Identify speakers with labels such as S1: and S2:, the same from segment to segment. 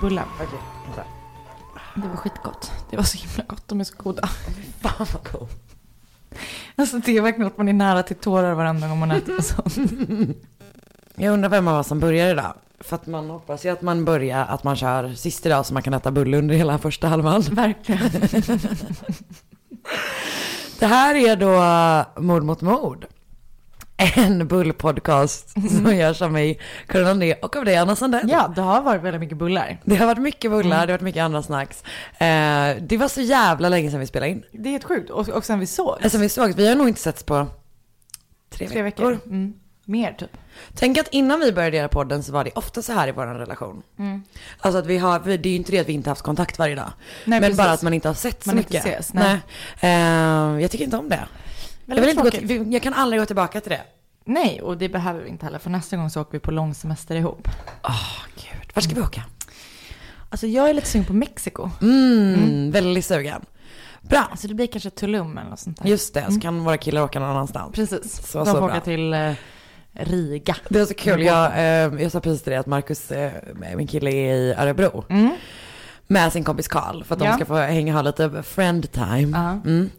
S1: bullen.
S2: Okej, vänta.
S1: Det var skitgott. Det var så himla gott. De är så goda.
S2: Fan vad god.
S1: Alltså det är verkligen att man är nära till tårar varenda gång man äter sånt.
S2: Jag undrar vem av oss som börjar idag. För att man hoppas ju att man börjar, att man kör sist idag så man kan äta bulle under hela första halvan.
S1: Verkligen.
S2: Det här är då Mord mot mord. En bullpodcast som görs av mig, Karin André, och av dig, Anna Sandell.
S1: Ja, det har varit väldigt mycket bullar.
S2: Det har varit mycket bullar, det har varit mycket andra snacks. Eh, det var så jävla länge sedan vi spelade in.
S1: Det är helt sjukt. Och, och sen vi såg.
S2: Alltså vi såg, vi har nog inte setts på tre,
S1: Tre veckor. Mm. Mer typ.
S2: Tänk att innan vi började göra podden så var det ofta så här i vår relation.
S1: Mm.
S2: Alltså att vi har, det är ju inte det att vi inte haft kontakt varje dag.
S1: Nej,
S2: men
S1: precis.
S2: bara att man inte har sett så
S1: Man inte
S2: mycket.
S1: ses, nej.
S2: nej. Eh, jag tycker inte om det. Jag, vill inte gå till, jag kan aldrig gå tillbaka till det.
S1: Nej, och det behöver vi inte heller. För nästa gång så åker vi på långsemester ihop.
S2: Åh gud, vart ska vi åka?
S1: Alltså jag är lite sugen på Mexiko.
S2: Mm, väldigt sugen. Bra,
S1: Alltså det blir kanske Tulum eller något sånt där.
S2: just det, så kan våra killar åka någon annanstans.
S1: Precis.
S2: Så,
S1: De
S2: så
S1: får
S2: bra.
S1: åka till eh, Riga.
S2: Det var så kul, jag, eh, jag sa precis till dig att Marcus, eh, min kille är i Örebro.
S1: Mm.
S2: Med sin kompis Karl för att
S1: Ja.
S2: de ska få hänga och ha lite friend time.
S1: Ja.
S2: Mm.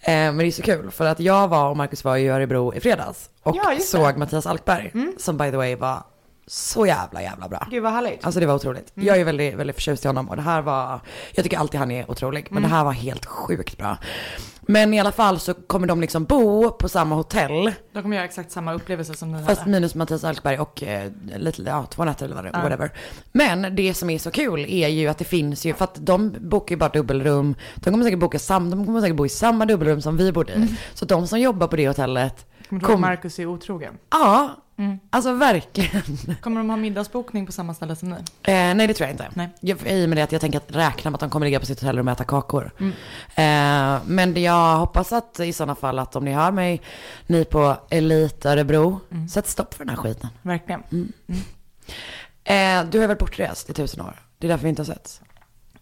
S2: Eh, men det är så kul för att jag var och Marcus var i Örebro i fredags. Och
S1: Ja,
S2: såg Mattias Alkberg. Som by the way var så jävla jävla bra.
S1: Gud vad härligt.
S2: Alltså det var otroligt. Jag är väldigt, väldigt förtjust i honom och det här var, jag tycker alltid han är otrolig, men det här var helt sjukt bra. Men i alla fall så kommer de liksom bo på samma hotell,
S1: De kommer göra exakt samma upplevelse som ni
S2: fast
S1: hade.
S2: minus Mattias Alkberg och eh, lite, ja, två nätter eller vad det whatever. Men det som är så kul är ju att det finns ju, för att de bokar ju bara dubbelrum, de kommer säkert boka sam, de kommer säkert bo i samma dubbelrum som vi bodde i. Så de som jobbar på det hotellet,
S1: Kommer
S2: kom-
S1: Marcus är otrogen?
S2: ja, alltså verkligen.
S1: Kommer de ha middagsbokning på samma ställe som ni?
S2: Eh, nej det tror jag inte.
S1: Nej.
S2: Jag, I och med det att jag tänker att räkna med att de kommer ligga på sitt hotellrum och äta kakor. Eh, men jag hoppas att i sådana fall att om ni hör mig, ni på Elit Örebro, sätt stopp för den här skiten.
S1: Verkligen.
S2: Eh, du har väl bortrest i tusen år? Det är därför vi inte har setts.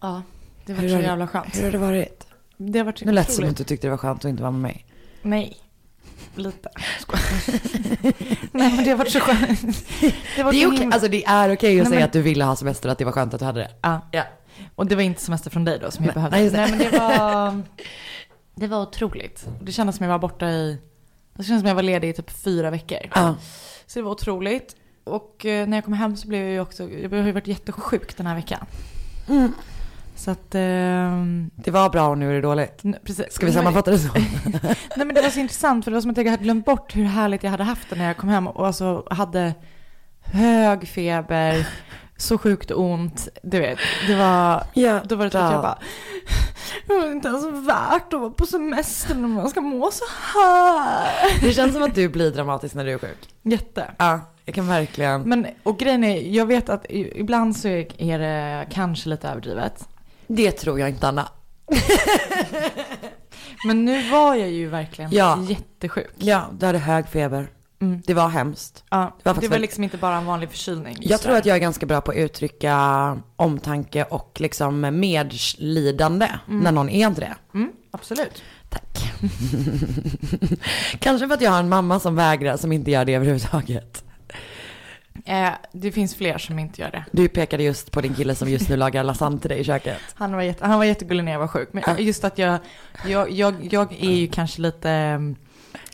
S1: Ja, det var
S2: Hur
S1: så jävla skönt.
S2: Hur har det varit?
S1: Det har varit
S2: Nu lät det som att du tyckte det var skönt att inte vara med mig.
S1: Nej, lite. Nej men det har varit så skönt. Det, var
S2: Det är okej, alltså det är okej att
S1: Nej,
S2: säga
S1: men-
S2: att du ville ha semester och att det var skönt att du hade det.
S1: Ja.
S2: Ja.
S1: Och det var inte semester från dig då som jag
S2: Nej,
S1: behövde.
S2: nej.
S1: Nej men det var, det var otroligt. Det kändes som jag var borta i, det kändes som jag var ledig i typ fyra veckor.
S2: Ja.
S1: Så det var otroligt. Och eh, när jag kom hem så blev jag ju också, jag har ju varit jättesjuk den här veckan.
S2: Mm.
S1: Så att, ehm,
S2: Det var bra och nu är det dåligt.
S1: precis.
S2: Ska vi sammanfatta det så?
S1: Nej men det var så intressant för det var som att jag hade glömt bort hur härligt jag hade haft det när jag kom hem och alltså hade hög feber, så sjukt ont, du vet. Det var,
S2: Ja,
S1: då var det så att jag bara, det var inte ens värt att vara på semester när man ska må så här.
S2: Det känns som att du blir dramatisk när du är sjuk.
S1: Jätte.
S2: Ja, jag kan verkligen.
S1: Men, och grejen är, jag vet att ibland så är det kanske lite överdrivet.
S2: Det tror jag inte Anna.
S1: Men nu var jag ju verkligen
S2: Ja.
S1: jättesjuk.
S2: Ja, du hade hög feber.
S1: Mm.
S2: Det var hemskt.
S1: Ja,
S2: Det var
S1: det var, liksom inte bara en vanlig förkylning.
S2: Jag tror att jag är ganska bra på att uttrycka omtanke och liksom medlidande när någon är inte det.
S1: Mm, absolut.
S2: Tack. Kanske för att jag har en mamma som vägrar, som inte gör det överhuvudtaget.
S1: Eh, det finns fler som inte gör det.
S2: Du pekade just på din kille som just nu lagar lasagne till dig i köket.
S1: Han var, jätte, han var jättegullig när jag var sjuk. Men just att jag, jag, jag, jag är ju kanske lite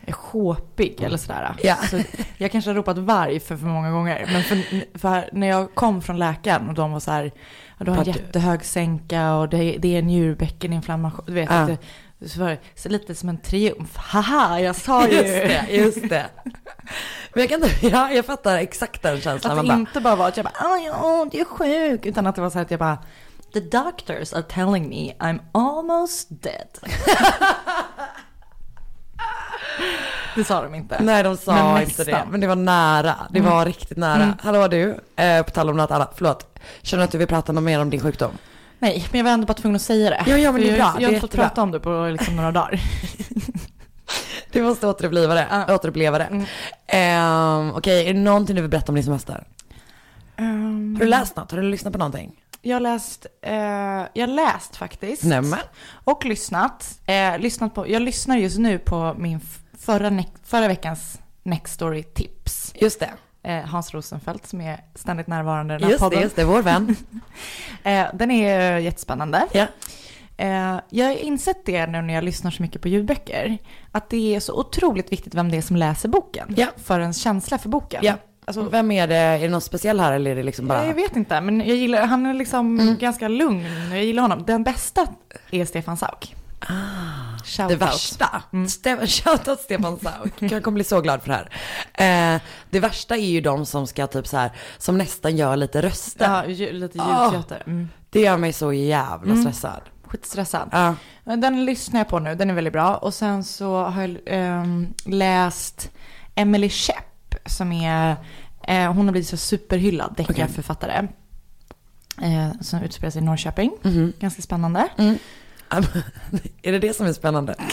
S1: eh, sjåpig eller sådär.
S2: Ja.
S1: Så jag kanske har ropat varg för för många gånger. Men för, för när jag kom från läkaren och de var så här, ja, du har en jättehög sänka och det, det är njurbäckeninflammation. Du vet,
S2: Ja.
S1: att det, så var det så lite som en triumf. Haha, jag sa ju.
S2: Just det, just det. Men jag kan inte, ja, jag fattar exakt den känslan.
S1: Att det
S2: bara,
S1: inte bara var att jag bara, ah, ja, det är sjuk. Utan att det var så här att jag bara, the doctors are telling me I'm almost dead. det sa de inte.
S2: Nej de sa
S1: Men
S2: inte det, men det var nära. Det
S1: Mm.
S2: var riktigt nära. Hallå du, eh, på tal om något annat, förlåt. Känner du att du vill prata något mer om din sjukdom?
S1: Nej, men jag var ändå bara tvungen att säga det.
S2: Ja, ja, men det är
S1: jag,
S2: bra.
S1: Jag har
S2: Det är
S1: inte fått prata om det på liksom några dagar.
S2: Du måste återuppliva det,
S1: Ja.
S2: återuppleva det.
S1: Mm.
S2: Ehm, Okej, är det någonting du vill berätta om din semester?
S1: Um,
S2: Har du läst något? Har du lyssnat på någonting?
S1: Jag har läst, eh, jag läst faktiskt.
S2: Nämen.
S1: Och lyssnat. Eh, lyssnat på, jag lyssnar just nu på min förra, ne- förra veckans Next Story tips.
S2: Just det.
S1: eh, Hans Rosenfeldt som är ständigt närvarande i den här
S2: Just det,
S1: podden.
S2: just det, vår vän.
S1: Eh, den är jättespännande.
S2: Ja.
S1: Eh, jag har insett det nu när jag lyssnar så mycket på ljudböcker, att det är så otroligt viktigt vem det är som läser boken
S2: Ja.
S1: för ens känsla för boken.
S2: Ja.
S1: Alltså,
S2: Vem är det? Är det någon speciell här eller är det liksom bara?
S1: Jag vet inte, men jag gillar, han är liksom
S2: Mm.
S1: ganska lugn jag gillar honom. Den bästa är Stefan Sauk.
S2: Ah,
S1: Shout
S2: det
S1: out.
S2: värsta.
S1: Mm.
S2: Ste- Shoutout Stefan Sauk. Jag kommer bli så glad för det här. Eh, det värsta är ju de som ska typ så här, som nästan gör lite röster.
S1: Ja, lite
S2: Ah.
S1: ljudteater. Mm.
S2: Det gör mig så jävla
S1: Mm.
S2: Stressad.
S1: Skitstressad.
S2: Ja.
S1: Den lyssnar jag på nu, den är väldigt bra. Och sen så har jag ehm, läst Emily Shepp som är, eh, hon har blivit så superhyllad deckarförfattare. Eh, som utspelar sig i Norrköping.
S2: Mhm.
S1: Ganska spännande.
S2: Mm. är det det som är spännande?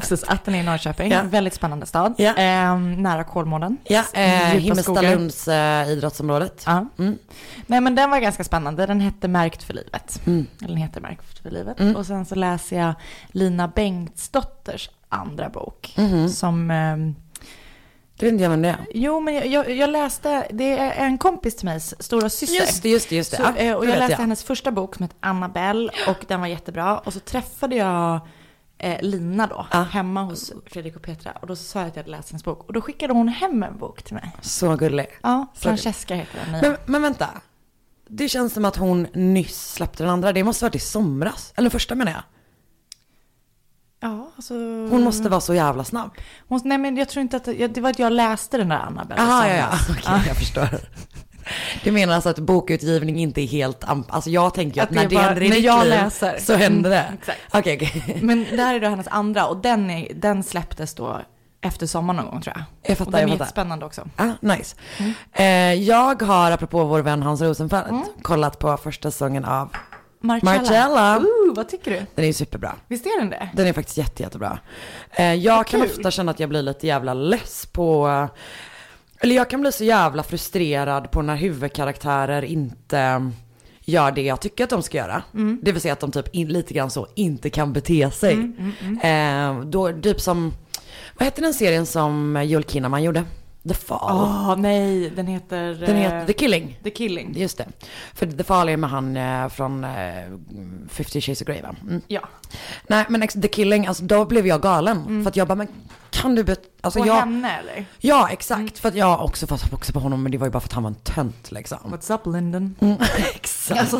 S1: Precis, att den är i Norrköping.
S2: Ja.
S1: Väldigt spännande stad.
S2: Ja.
S1: Ehm, nära Kolmården.
S2: Ja, eh. Himmelstalunds eh, idrottsområdet.
S1: Ja.
S2: Mm.
S1: Nej men den var ganska spännande. Den hette Märkt för livet.
S2: Mm.
S1: Eller den heter Märkt för livet.
S2: Mm.
S1: Och sen så läser jag Lina Bengtsdotters andra bok.
S2: Mhm.
S1: Som, ehm,
S2: Det vet inte jag vem det är.
S1: jo men jag, jag, jag läste, det är en kompis till mig, stora syster.
S2: Just det, just det, just det.
S1: Så, eh, och jag läste hennes första bok som heter Annabelle och den var jättebra. Och så träffade jag eh, Lina då,
S2: Ja.
S1: hemma hos Fredrik och Petra. Och då sa jag att jag hade läst hennes bok. Och då skickade hon hem en bok till mig.
S2: Så gullig.
S1: Ja, Francesca heter den.
S2: Men, men vänta. Det känns som att hon nyss släppte den andra. Det måste varit i somras. Eller första menar jag.
S1: Ja, alltså...
S2: Hon måste vara så jävla snabb.
S1: Hon, nej men jag tror inte att, det var att jag läste den där Annabelle i
S2: Jaha, ja, ja. Okej, jag förstår. Du menar alltså att bokutgivning inte är helt, alltså jag tänker ju att,
S1: Att
S2: när
S1: är
S2: det
S1: bara-
S2: händer i
S1: när
S2: ditt
S1: jag
S2: liv
S1: läser.
S2: så händer det.
S1: Mm, exakt.
S2: Okej, okej.
S1: Men det här är då hennes andra och den, är, den släpptes då efter sommaren någon gång tror jag.
S2: Jag
S1: Och
S2: fattar,
S1: den
S2: jag
S1: är
S2: fattar.
S1: jättespännande också.
S2: Ah, nice.
S1: Mm.
S2: Eh, jag har, apropå vår vän Hans Rosenfeldt,
S1: Mm.
S2: kollat på första säsongen av
S1: Marcella.
S2: Marcella.
S1: Ooh, vad tycker du?
S2: Den är ju superbra.
S1: Visst är den det?
S2: Den är faktiskt jätte, jättebra. Eh, jag kan
S1: kul.
S2: ofta känna att jag blir lite jävla less på, eller jag kan bli så jävla frustrerad på när huvudkaraktärer inte gör det jag tycker att de ska göra.
S1: Mm.
S2: Det vill säga att de typ in, lite grann så inte kan bete sig.
S1: mm,
S2: Eh, då, typ som, vad hette den serien som Joel Kinnaman gjorde? The Fall.
S1: Åh nej, den heter...
S2: Den
S1: eh,
S2: heter The Killing.
S1: The Killing.
S2: Just det. För The Fall är med han eh, från eh, 50 Shades of Grey va? Mm.
S1: Ja.
S2: Nej men The Killing, alltså då blev jag galen. För att jag bara, men kan du alltså
S1: På
S2: jag,
S1: henne eller?
S2: Ja exakt, för att jag också fast också på honom men det var ju bara för att han var en tönt liksom.
S1: What's up Lyndon?
S2: Mm, exakt.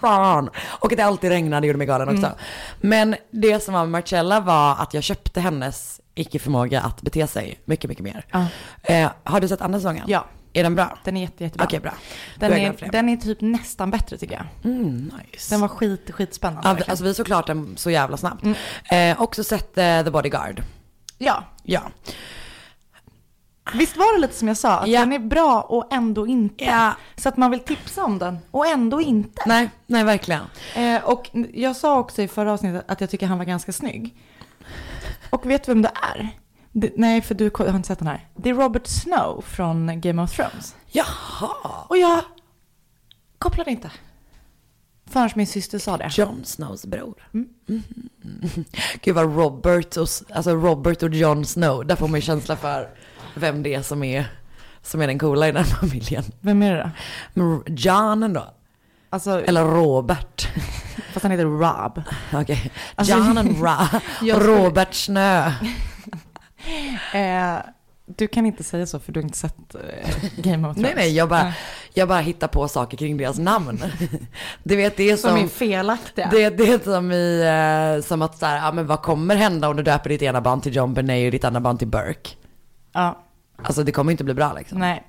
S2: Fan. Och att det alltid regnade gjorde mig galen också. Men det som var med Marcella var att jag köpte hennes icke-förmåga att bete sig mycket, mycket mer.
S1: Ja.
S2: Eh, har du sett andra säsongen?
S1: ja,
S2: Är den bra?
S1: den är jätte, jättebra.
S2: Okej, bra.
S1: Den,
S2: är
S1: den är typ nästan bättre tycker jag.
S2: Mm, nice.
S1: Den var skit, skitspännande.
S2: Ja,
S1: verkligen.
S2: alltså vi såg klart den så jävla snabbt.
S1: Mm.
S2: Eh, också sett eh, The Bodyguard.
S1: ja,
S2: Ja.
S1: visst var det lite som jag sa? Att
S2: Ja.
S1: den är bra och ändå inte.
S2: Ja.
S1: Så att man vill tipsa om den och ändå inte.
S2: Nej, nej verkligen.
S1: Eh, och jag sa också i förra avsnittet att jag tycker han var ganska snygg. Och vet du vem det är? Det, nej, för du har inte sett den här. Det är Robert Snow från Game of Thrones.
S2: Jaha.
S1: Och jag kopplade inte. Förrän min syster sa det.
S2: Jon Snows bror.
S1: Mm.
S2: Mm. Gud vad Robert och, alltså Robert och Jon Snow, där får man ju känsla för vem det är som är, som är den coola i den familjen.
S1: Vem är det då?
S2: John då?
S1: Alltså,
S2: Eller Robert?
S1: fast han heter Rob.
S2: Okej.
S1: Alltså-
S2: John and
S1: skulle-
S2: Robert Snö.
S1: Eh, du kan inte säga så för du har inte sett eh, Game of Thrones.
S2: Nej nej, jag bara, jag bara hittar på saker kring deras namn. Du vet det är
S1: Som
S2: som,
S1: är felaktiga.
S2: det, det är som i, eh, som att så här, ja men vad kommer hända om du döper ditt ena barn till John Benet och ditt andra barn till Burke?
S1: Ja,
S2: Alltså det kommer inte bli bra liksom.
S1: nej.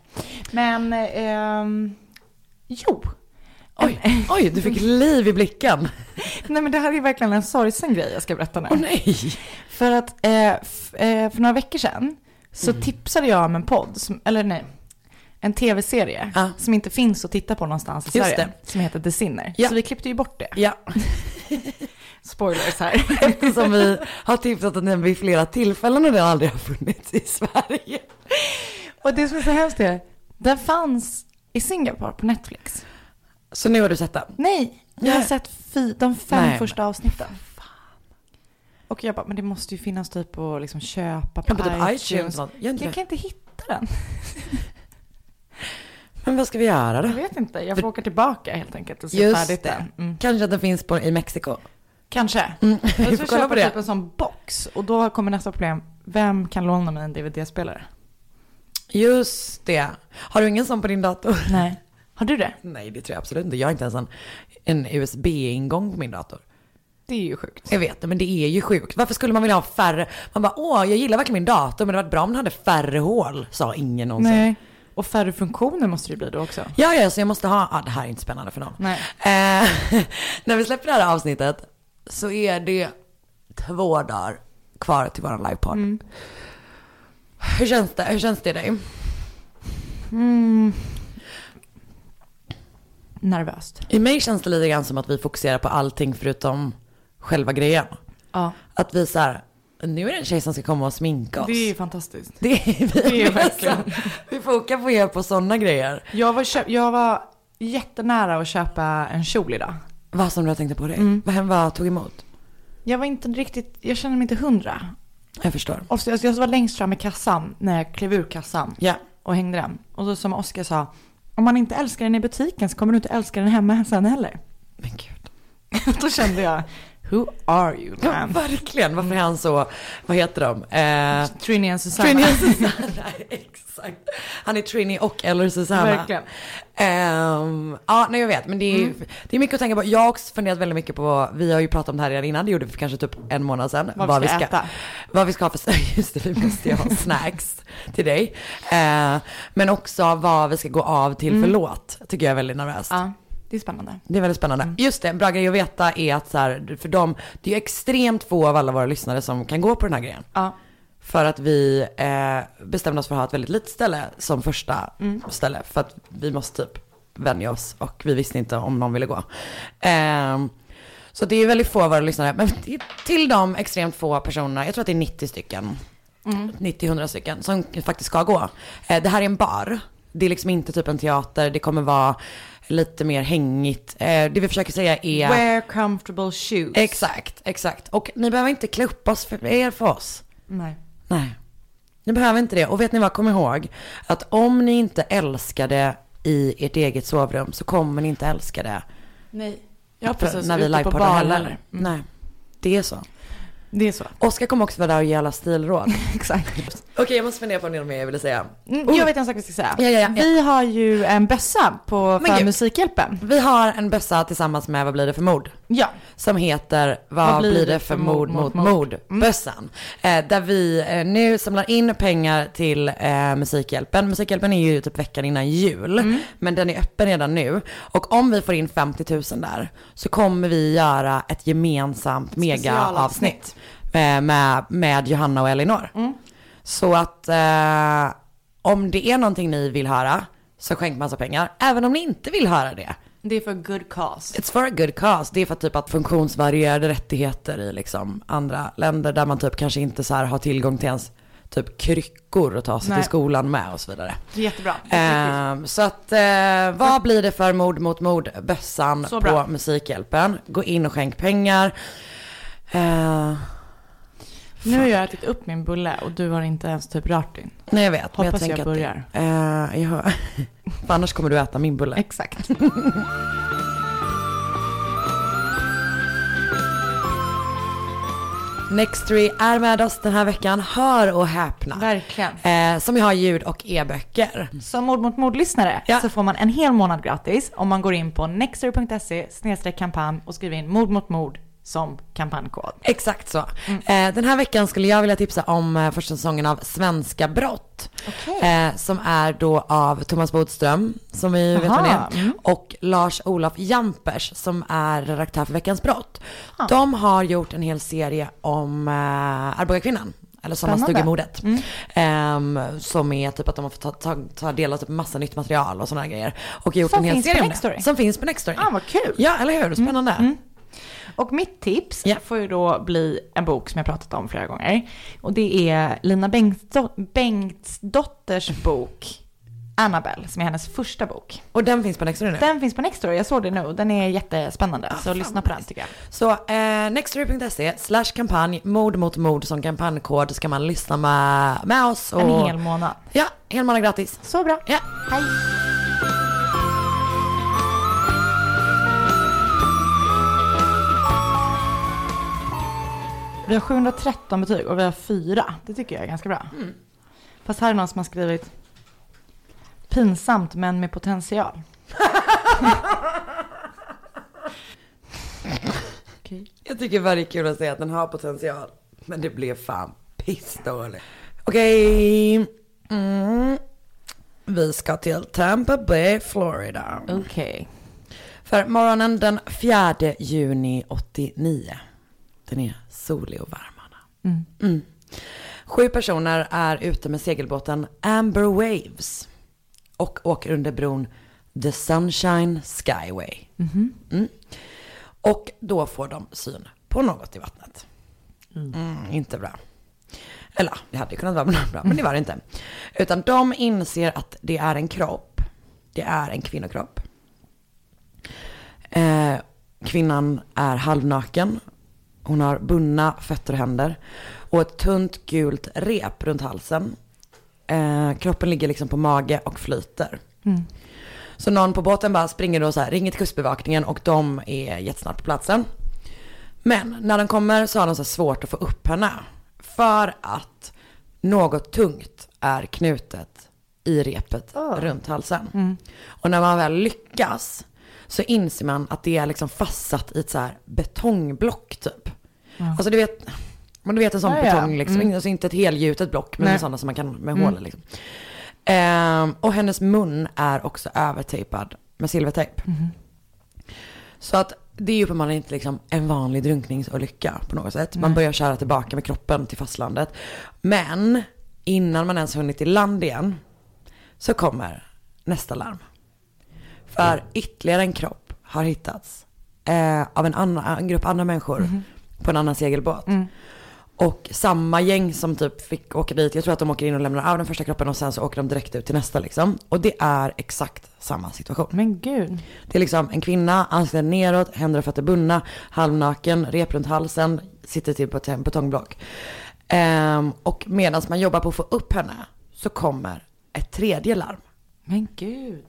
S1: Men, ehm, jo.
S2: Oj, oj, du fick liv i blicken.
S1: Nej men det här är verkligen en sorgsen grej jag ska berätta nu.
S2: Åh nej.
S1: För att eh, eh, för några veckor sedan så
S2: Mm.
S1: tipsade jag om en podd, som, eller nej, en tv-serie
S2: Ja.
S1: som inte finns att titta på någonstans i
S2: Just
S1: Sverige.
S2: det.
S1: Som heter The Sinner.
S2: Ja.
S1: Så vi klippte ju bort det.
S2: Ja,
S1: Spoilers här.
S2: eftersom vi har tipsat om den vid flera tillfällen och den aldrig har funnits i Sverige.
S1: Och det som är så hemskt är, den fanns i Singapore på Netflix.
S2: Så nu har du sett den?
S1: Nej, jag har sett fy, de fem
S2: Nej,
S1: första avsnitten. Och jag bara, men det måste ju finnas typ att liksom köpa på,
S2: Ja, på typ
S1: iTunes.
S2: iTunes. inte
S1: Jag kan inte hitta den.
S2: Men vad ska vi göra då?
S1: Jag vet inte, jag får åka tillbaka helt enkelt och se
S2: Just
S1: färdigt
S2: det.
S1: den. Mm.
S2: Kanske att den finns på, i Mexiko.
S1: Kanske.
S2: Mm.
S1: Jag ska köpa
S2: på det.
S1: typ en sån box och då kommer nästa problem. Vem kan låna mig en DVD-spelare?
S2: Just det. Har du ingen sån på din dator?
S1: Nej. Har du det?
S2: Nej, det tror jag absolut inte. Jag har inte ens en, en USB-ingång på min dator.
S1: Det är ju sjukt.
S2: Jag vet det, men det är ju sjukt. Varför skulle man vilja ha färre? Man bara, åh, jag gillar verkligen min dator, men det hade varit bra om den hade färre hål, sa ingen någonsin.
S1: Nej. Och färre funktioner måste det bli då också.
S2: Ja, ja, så jag måste ha, ah, det här är inte spännande för någon.
S1: Nej.
S2: Eh, när vi släpper det här avsnittet så är det två dagar kvar till våran livepodd.
S1: Mm.
S2: Hur känns det? Hur känns det dig?
S1: Mm. Nervöst.
S2: I mig känns det lite grann som att vi fokuserar på allting förutom själva grejen.
S1: Ja.
S2: Att vi så här, nu är det en tjej som ska komma och sminka oss.
S1: Det är ju fantastiskt.
S2: Det är vi
S1: Det är
S2: med
S1: verkligen.
S2: så. Vi fokar på er på sådana grejer.
S1: Jag var, köp, jag var jättenära att köpa en kjol idag.
S2: Vad som du har tänkt på dig?
S1: Mm.
S2: Vad, vad tog emot?
S1: Jag var inte riktigt, jag kände mig inte hundra.
S2: Jag förstår.
S1: Och så, jag var längst fram i kassan när jag klev ur kassan
S2: Ja.
S1: och hängde den. Och då som Oskar sa, om man inte älskar den i butiken så kommer du inte älska den hemma sen heller.
S2: Men gud.
S1: då kände jag, who are you
S2: Ja,
S1: man?
S2: verkligen. Varför är han så, vad heter de? Eh,
S1: Trini and Susanna.
S2: Trini och Susanna, exakt. Han är Trini och eller Susanna.
S1: Verkligen.
S2: Ehm, ja, nej jag vet, men det är,
S1: Mm.
S2: det är mycket att tänka på. Jag har också funderat väldigt mycket på, vi har ju pratat om det här redan innan, det gjorde vi för kanske typ en månad sedan.
S1: Vad vi ska äta.
S2: Vad vi ska ha för, just det, vi måste ju ha snacks till dig. Eh, men också vad vi ska gå av till för låt, tycker jag är väldigt nervöst.
S1: Mm. Ja, det är spännande.
S2: Det är väldigt spännande.
S1: Mm.
S2: Just det, en bra grej att veta är att så här, för dem, det är ju extremt få av alla våra lyssnare som kan gå på den här grejen.
S1: Ja,
S2: För att vi eh, bestämde oss för att ha ett väldigt litet ställe som första
S1: Mm.
S2: ställe. För att vi måste typ vänja oss och vi visste inte om någon ville gå. Ehm, så det är väldigt få av våra lyssnare. Men till de extremt få personerna, jag tror att det är 90 stycken,
S1: Mm.
S2: 90-100 stycken som faktiskt ska gå. Eh, det här är en bar. Det är liksom inte typ en teater, det kommer vara lite mer hängigt. Eh, det vi försöker säga är...
S1: wear comfortable shoes.
S2: Exakt, exakt. Och ni behöver inte klä upp oss för er för oss.
S1: Nej.
S2: Nej. Ni behöver inte det. Och vet ni vad, kom ihåg att om ni inte älskar det i ert eget sovrum så kommer ni inte älska det
S1: Nej. Ja, precis.
S2: när vi livepoddar heller.
S1: Mm.
S2: Nej, det är så.
S1: Det är så.
S2: Oskar kommer också vara där och ge alla stilråd.
S1: Exakt.
S2: Okej, jag måste fundera på något mer jag ville säga.
S1: Mm, jag vet en sak vi ska säga.
S2: Ja, ja, ja.
S1: Vi har ju en bössa på för. Musikhjälpen.
S2: Vi har en bössa tillsammans med Vad blir det för mord?
S1: Ja.
S2: Som heter Vad, blir det för mord mot mord? Bössan. Eh, där vi eh, nu samlar in pengar till eh, Musikhjälpen. Musikhjälpen är ju typ veckan innan jul. Men den är öppen redan nu. Och om vi får in 50 000 där så kommer vi göra ett gemensamt megaavsnitt. eh, Med, med Johanna och Elinor. Så att eh, om det är någonting ni vill höra så skänk massa pengar. Även om ni inte vill höra det.
S1: Det är för good cause.
S2: It's for a good cause. Det är för typ att funktionsvarierade rättigheter i liksom andra länder där man typ kanske inte så har tillgång till ens typ kryckor att ta sig
S1: Nej.
S2: till skolan med och så vidare.
S1: Jättebra.
S2: Ehm, så att eh, vad blir det för mord mot mord? Bössan på. Musikhjälpen. Gå in och skänk pengar. Eh,
S1: Nu har jag ätit upp min bulle och du har inte ens typ rört din.
S2: nej jag vet. men
S1: Hoppas jag
S2: tänker att
S1: börjar.
S2: Det, eh, jag, för annars kommer du äta min bulle.
S1: Exakt.
S2: Nextory är med oss den här veckan. Hör och häpna.
S1: Verkligen.
S2: Eh, som jag har ljud och e-böcker.
S1: Som Mord mot mord-lyssnare
S2: Ja.
S1: så får man en hel månad gratis om man går in på nextory.se kampanj och skriver in mord mot mord som kampanjkod.
S2: Exakt så. Eh, den här veckan skulle jag vilja tipsa om eh, första säsongen av Svenska brott.
S1: Okej.
S2: Eh, som är då av Thomas Bodström, som vi vet vem är.
S1: mm.
S2: Och Lars-Olof Jampers, som är redaktör för Veckans brott.
S1: Ah.
S2: De har gjort en hel serie om Arboga-kvinnan. Eller sommarstugemordet.
S1: Mm.
S2: Ehm, som är typ att de har fått ta, ta, ta del av typ massa nytt material och sådana grejer. Och gjort
S1: Som
S2: en hel
S1: finns på
S2: serie om
S1: Nextory.
S2: Som finns på Nextory.
S1: Ah, vad kul.
S2: Ja, eller hur? Spännande.
S1: Mm. Och mitt tips
S2: Ja.
S1: får ju då bli en bok som jag pratat om flera gånger. Och det är Lina Bengtsdot- Bengtsdotters bok Annabelle, som är hennes första bok.
S2: Och den finns på Nextory nu.
S1: Den finns på Nextory, jag såg det nu. Den är jättespännande, så
S2: fan
S1: lyssna på den tycker jag.
S2: Så eh, nextory.se slash kampanj mord mot mord som kampankod ska man lyssna med, med oss. Och,
S1: En hel månad.
S2: Ja, hel månad gratis.
S1: Så bra.
S2: Ja.
S1: Hej! Vi har 713 betyg och vi har fyra. Det tycker jag är ganska bra.
S2: Mm.
S1: Fast här är någon som har skrivit pinsamt men med potential. Okej.
S2: Jag tycker bara det är kul att säga att den har potential. Men det blev fan pissdåligt. Okej. Mm. Vi ska till Tampa Bay, Florida.
S1: Okej.
S2: För morgonen den 4 juni 89. Den är solig och varm, Anna. Mm. Sju personer är ute med segelbåten Amber Waves. Och åker under bron The Sunshine Skyway. Mm. Och då får de syn på något i vattnet. Mm, inte bra. Eller det hade kunnat vara bra, men det var det inte. Utan de inser att det är en kropp. Det är en kvinnokropp. Eh, kvinnan är halvnaken. Hon har bundna fötter och händer. Och ett tunt gult rep runt halsen. Eh, kroppen ligger liksom på mage och flyter. Så någon på båten bara springer och så här, ringer till kustbevakningen och de är jättesnabbt på platsen. Men när de kommer så har de så svårt att få upp henne. För att något tungt är knutet i repet runt halsen. Och när man väl lyckas så inser man att det är liksom fastsatt i ett så här betongblock typ. Alltså du vet, men du vet en sån
S1: Ja, ja.
S2: betong liksom, alltså inte ett helgjutet block men
S1: Nej.
S2: sådana som man kan med hål liksom. Ehm, och hennes mun är också övertejpad med silvertejp. Så att det är ju uppenbarligen inte liksom en vanlig drunkningsolycka på något sätt. Man börjar köra tillbaka med kroppen till fastlandet. Men innan man ens hunnit i land igen så kommer nästa larm. För ytterligare en kropp har hittats eh, av en, annan, en grupp andra människor på en annan segelbåt. Och samma gäng som typ fick åka dit, jag tror att de åker in och lämnar av den första kroppen och sen så åker de direkt ut till nästa liksom. Och det är exakt samma situation.
S1: Men gud.
S2: Det är liksom en kvinna, ansiktet neråt, händer och fötter bundna, halvnaken, rep runt halsen, sitter till på ett betongblock. Ehm, och medan man jobbar på att få upp henne så kommer ett tredje larm.
S1: Men gud.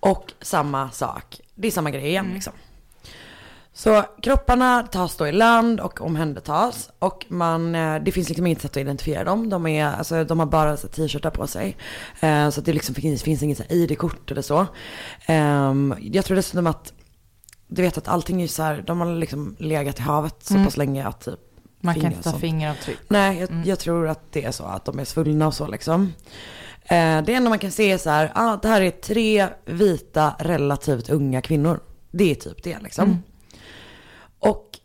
S2: Och samma sak, det är samma grej igen liksom. Så kropparna tas då i land och omhändertas och man, eh, det finns liksom inget sätt att identifiera dem. De, är, alltså, de har bara t-shirtar på sig. Eh, så det liksom finns, finns inget ID-kort eller så. Ehm, jag tror dessutom att, du vet att allting är så här, de har liksom legat i havet så pass länge att typ
S1: Man kan inte ta fingeravtryck.
S2: Nej, jag, jag tror att det är så att de är svullna och så liksom. Eh, det enda man kan se är så här, ah, det här är tre vita relativt unga kvinnor. Det är typ det liksom. Och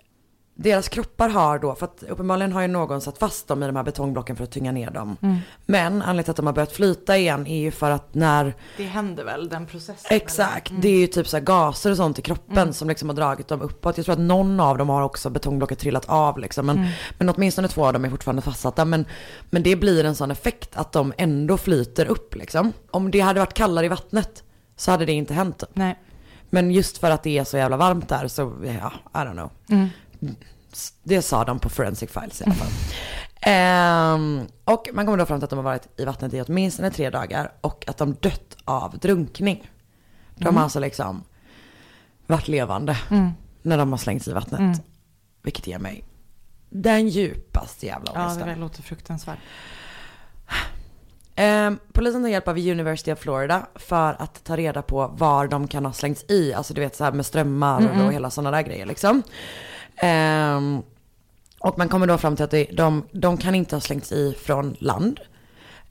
S2: deras kroppar har då, för att uppenbarligen har ju någon satt fast dem i de här betongblocken för att tynga ner dem. Men anledningen till att de har börjat flyta igen är ju för att när
S1: Det händer väl, den processen.
S2: Exakt, det är ju typ så gaser och sånt i kroppen som liksom har dragit dem uppåt. Jag tror att någon av dem har också betongblocket trillat av liksom. Men, men åtminstone två av dem är fortfarande fastsatta. Men, men det blir en sån effekt att de ändå flyter upp liksom. Om det hade varit kallare i vattnet så hade det inte hänt.
S1: Nej.
S2: Men just för att det är så jävla varmt där så, ja, I don't know. Det sa de på Forensic Files i alla fall. Ehm, och man kommer då fram till att de har varit i vattnet i åtminstone tre dagar och att de dött av drunkning. De har alltså liksom varit levande när de har slängts i vattnet. Vilket ger mig den djupaste jävla
S1: Ja,
S2: ångesten.
S1: det där låter fruktansvärt.
S2: Ehm, polisen tar hjälp av University of Florida för att ta reda på var de kan ha slängts i. Alltså du vet så här med strömmar och hela sådana där grejer liksom. Ehm, och man kommer då fram till att det, de, de kan inte ha slängts i från land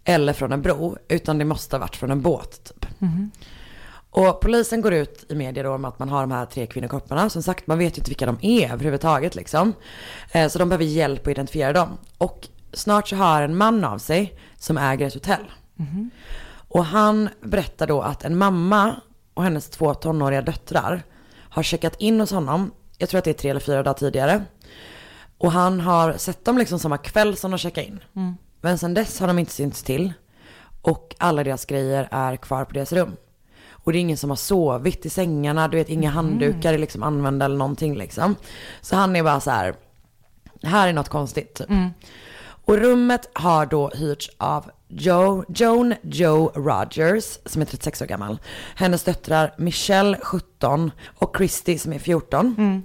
S2: eller från en bro, utan det måste ha varit från en båt typ. Och polisen går ut i media då med att man har de här tre kvinnokropparna. Som sagt, man vet ju inte vilka de är överhuvudtaget liksom. Eh, Så de behöver hjälp att identifiera dem. Och snart så hör en man av sig som äger ett hotell. Och han berättar då att en mamma och hennes två tonåriga döttrar har checkat in hos honom. Jag tror att det är tre eller fyra dagar tidigare. Och han har sett dem liksom samma kväll som de checkade in. Men sen dess har de inte synts till. Och alla deras grejer är kvar på deras rum. Och det är ingen som har sovit i sängarna, du vet inga handdukar är liksom använda eller någonting liksom. Så han är bara så här, här är något konstigt typ. Och rummet har då hyrts av Joe, Joan Joe Rogers som är 36 år gammal. Hennes döttrar Michelle 17 och Christy som är 14.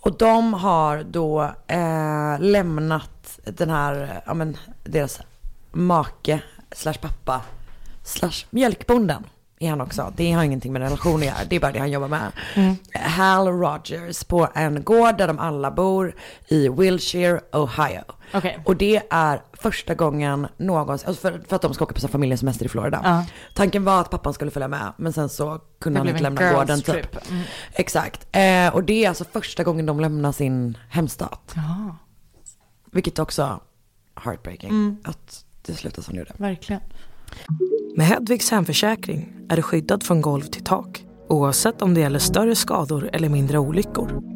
S2: Och de har då eh, lämnat den här, ja men deras make slash pappa slash mjölkbonden är han också. Det har ingenting med relation att göra, det är bara det han jobbar med. Mm. Hal Rogers på en gård där de alla bor i Wilshire, Ohio.
S1: Okay.
S2: Och det är första gången någonsin, alltså för, för att de ska åka på sin familjesemester i Florida.
S1: Uh.
S2: Tanken var att pappan skulle följa med, men sen så kunde han inte lämna gården typ. Mm. Exakt. Eh, och det är alltså första gången de lämnar sin hemstat.
S1: Ja.
S2: Vilket också heartbreaking. Mm. Att det slutar som det gjorde.
S1: Verkligen.
S3: Med Hedvigs hemförsäkring är du skyddad från golv till tak oavsett om det gäller större skador eller mindre olyckor.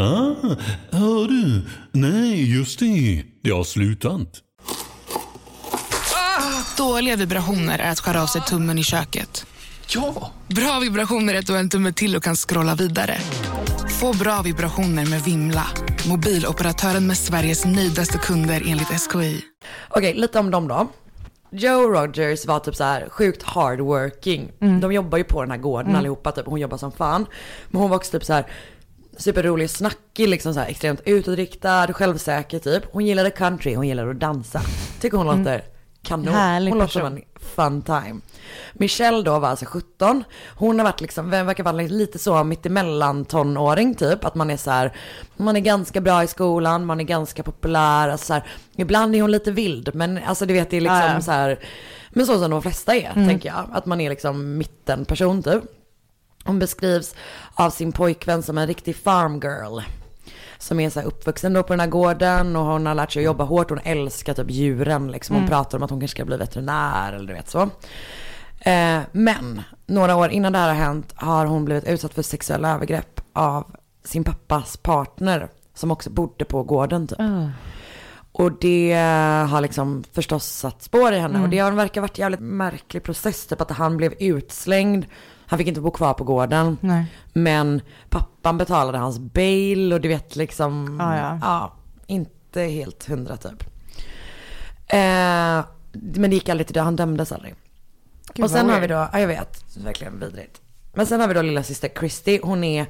S4: Ah, hör du? Nej, just det. Det har slutat.
S5: Ah, dåliga vibrationer är att skära av sig tummen i köket.
S6: Ja!
S5: Bra vibrationer är att du har en tumme till och kan scrolla vidare. Få bra vibrationer med Vimla. Mobiloperatören med Sveriges nöjdaste kunder enligt SKI.
S2: Okej, lite om dem då. Joe Rogers var typ så här sjukt hardworking. Mm. De jobbar ju på den här gården mm. allihopa typ. Hon jobbar som fan. Men hon var också typ så här superrolig snackig, liksom så här, extremt utåtriktad, självsäker typ. Hon gillade country, hon gillade att dansa. Tycker hon mm. låter kanon.
S1: Härlig
S2: hon låter som en fun time. Michelle då var alltså 17. Hon har varit liksom, verkar vara lite så mittemellan tonåring typ. Att man är så här, man är ganska bra i skolan, man är ganska populär. Alltså så här, ibland är hon lite vild, men alltså du vet det är liksom ja. så här, men så som de flesta är, mm. tänker jag. Att man är liksom mittenperson typ. Hon beskrivs av sin pojkvän som en riktig farm girl. Som är så uppvuxen då på den här gården och hon har lärt sig att jobba hårt. Hon älskar typ djuren liksom. Hon mm. pratar om att hon kanske ska bli veterinär eller du vet så. Eh, men några år innan det här har hänt har hon blivit utsatt för sexuella övergrepp av sin pappas partner. Som också bodde på gården typ.
S1: Uh.
S2: Och det har liksom förstås satt spår i henne. Mm. Och det verkar varit en jävligt märklig process. Typ att han blev utslängd han fick inte bo kvar på gården.
S1: Nej.
S2: Men pappan betalade hans bail och du vet liksom,
S1: ah, ja.
S2: ja, inte helt hundra typ. Eh, men det gick aldrig till det, han dömdes aldrig. Gud, och sen har vi då, ja jag vet, verkligen vidrigt. Men sen har vi då lilla syster Christy, hon är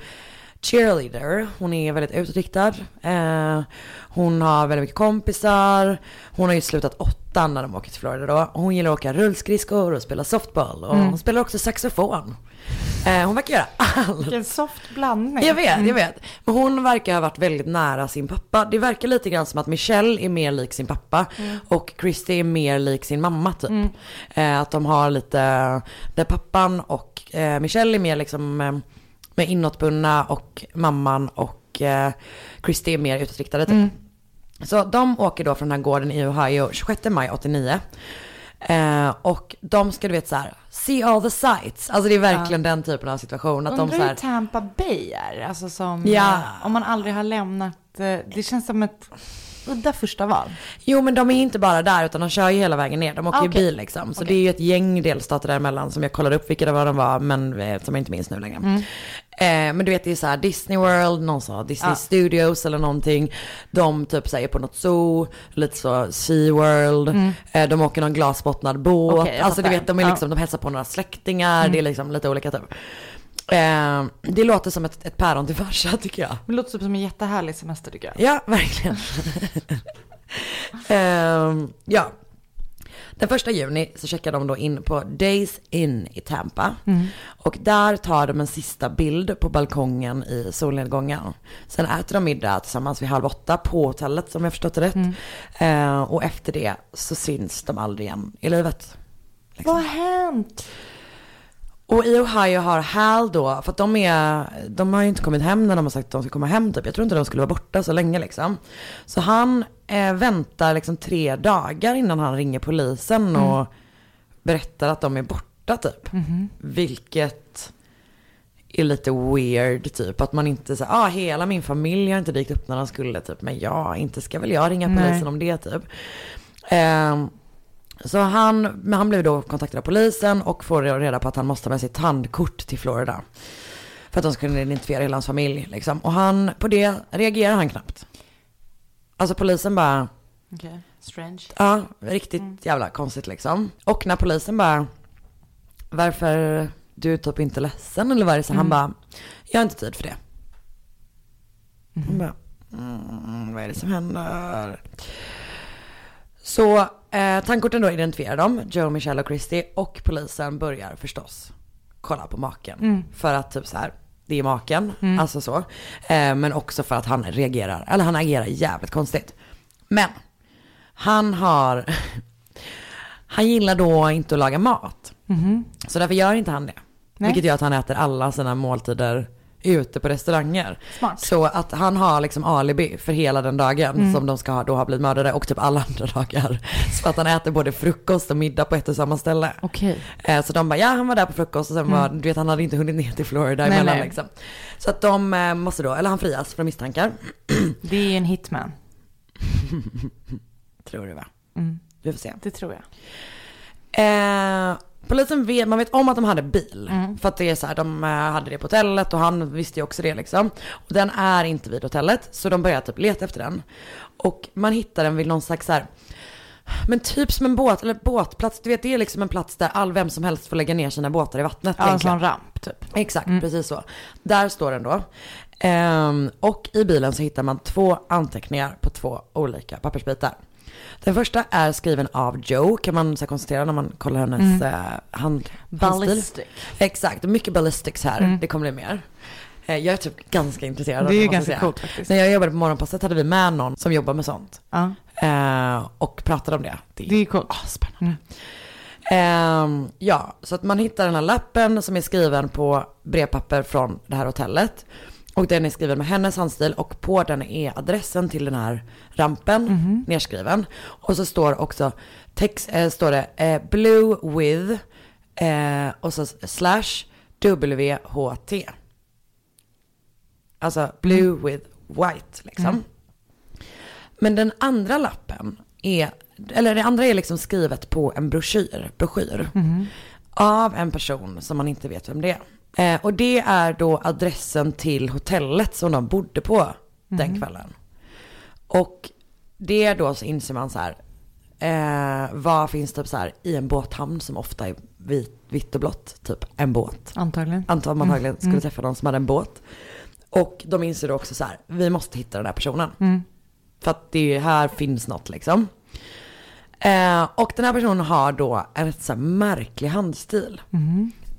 S2: cheerleader. Hon är väldigt utåtriktad. Eh, hon har väldigt mycket kompisar. Hon har ju slutat åttan när de åker till Florida då. Hon gillar att åka rullskridskor och spela softball. Och mm. hon spelar också saxofon. Eh, hon verkar göra allt.
S1: Vilken soft blandning.
S2: Jag vet, jag vet. Men hon verkar ha varit väldigt nära sin pappa. Det verkar lite grann som att Michelle är mer lik sin pappa. Mm. Och Christy är mer lik sin mamma typ.
S1: Mm.
S2: Eh, att de har lite, där pappan och Michelle är mer liksom med inåtbundna och mamman och eh, Christy är mer utåtriktade typ. Mm. Så de åker då från den här gården i Ohio 26 maj 89. Eh, och de ska du vet så här, see all the sights. Alltså det är verkligen ja. den typen av situation. Att
S1: Undrar
S2: de så här,
S1: hur Tampa Bay är, alltså som,
S2: ja.
S1: eh, om man aldrig har lämnat, eh, det känns som ett udda första val.
S2: Jo men de är inte bara där utan de kör ju hela vägen ner. De åker ju okay. bil liksom. Så okay. det är ju ett gäng delstater däremellan som jag kollade upp vilka det var de var men eh, som jag inte minns nu längre. Eh, men du vet det är så här Disney World, någon sa Disney ja. Studios eller någonting. De typ säger på något zoo, lite så Sea World. Mm. Eh, de åker någon glasbottnad båt. Okay, alltså du vet de är liksom, ja. de hälsar på några släktingar. Mm. Det är liksom lite olika typ. Eh, det låter som ett, ett päron till farsa tycker jag.
S1: Det låter typ som en jättehärlig semester tycker jag.
S2: Ja, verkligen. eh, ja. Den första juni så checkar de då in på Days In i Tampa.
S1: Mm.
S2: Och där tar de en sista bild på balkongen i solnedgången. Sen äter de middag tillsammans vid halv åtta på hotellet som jag förstått det rätt. Mm. Eh, och efter det så syns de aldrig igen i livet.
S1: Liksom. Vad har hänt?
S2: Och i Ohio har Hal då, för att de är, de har ju inte kommit hem när de har sagt att de ska komma hem typ. Jag tror inte de skulle vara borta så länge liksom. Så han eh, väntar liksom tre dagar innan han ringer polisen mm. och berättar att de är borta typ.
S1: Mm.
S2: Vilket är lite weird typ. Att man inte så ah hela min familj har inte dykt upp när de skulle typ. Men ja, inte ska väl jag ringa polisen
S1: Nej.
S2: om det typ. Ehm, så han, men han blev då kontaktad av polisen och får reda på att han måste ha med sitt tandkort till Florida. För att de ska kunna identifiera hela hans familj liksom. Och han, på det reagerar han knappt. Alltså polisen bara,
S1: Okej, strange.
S2: ja, riktigt jävla konstigt liksom. Och när polisen bara, varför du är typ inte ledsen eller vad är det? Så han bara, jag har inte tid för det. Han bara, mm, vad är det som händer? Så eh, tandkorten då identifierar de, Joe, Michelle och Christy. Och polisen börjar förstås kolla på maken. För att typ så här, det är maken, alltså så. Eh, men också för att han reagerar, eller han agerar jävligt konstigt. Men han har, han gillar då inte att laga mat. Så därför gör inte han det.
S1: Nej.
S2: Vilket gör att han äter alla sina måltider ute på restauranger.
S1: Smart.
S2: Så att han har liksom alibi för hela den dagen
S1: Mm.
S2: som de ska ha, då ha blivit mördade och typ alla andra dagar. Så att han äter både frukost och middag på ett och samma ställe.
S1: Okej.
S2: Eh, Så de bara, ja han var där på frukost och sen var, du vet han hade inte hunnit ner till Florida
S1: Mm. Nej,
S2: emellan
S1: nej.
S2: liksom. Så att de eh, måste då, eller han frias från misstankar.
S1: Det är en hitman.
S2: Tror du va?
S1: Mm.
S2: Vi får se.
S1: Det tror jag.
S2: Eh, polisen vet, man vet om att de hade bil.
S1: Mm.
S2: För att det är så här, de eh, hade det på hotellet och han visste ju också det liksom. Och den är inte vid hotellet, så de börjar typ leta efter den. Och man hittar den vid någon slags så här, men typ som en båt, eller båtplats, du vet det är liksom en plats där all, vem som helst får lägga ner sina båtar i vattnet.
S1: Ja, en sån ramp typ.
S2: Exakt, precis så. Där står den då. Ehm, och i bilen så hittar man två anteckningar på två olika pappersbitar. Den första är skriven av Joe, kan man så konstatera när man kollar hennes eh, hand.
S1: Ballistic.
S2: Exakt, mycket ballistics här. Det kommer bli mer. Eh, jag är typ ganska intresserad av
S1: Det är
S2: måste jag
S1: ganska coolt faktiskt.
S2: När jag jobbade på morgonpasset hade vi med någon som jobbar med sånt.
S1: Ja,
S2: Eh, och pratade om det. Det
S1: det är coolt.
S2: Ah, spännande. Ehm, ja, så att man hittar den här lappen som är skriven på brevpapper från det här hotellet. Och den är skriven med hennes handstil och på den är adressen till den här rampen nerskriven. Och så står också text, eh, står det eh, blue with eh, och så slash WHT. Alltså blue with white liksom. Men den andra lappen är, eller det andra är liksom skrivet på en broschyr, broschyr. Av en person som man inte vet vem det är. Eh, och det är då adressen till hotellet som de bodde på den kvällen. Och det då så inser man så här, eh, vad finns typ så här i en båthamn som ofta är vit, vitt och blått, typ en båt.
S1: Antagligen.
S2: Antar man antagligen skulle träffa någon som hade en båt. Och de inser då också så här, vi måste hitta den här personen. För att det här finns något liksom. Eh, och den här personen har då en rätt så här märklig handstil.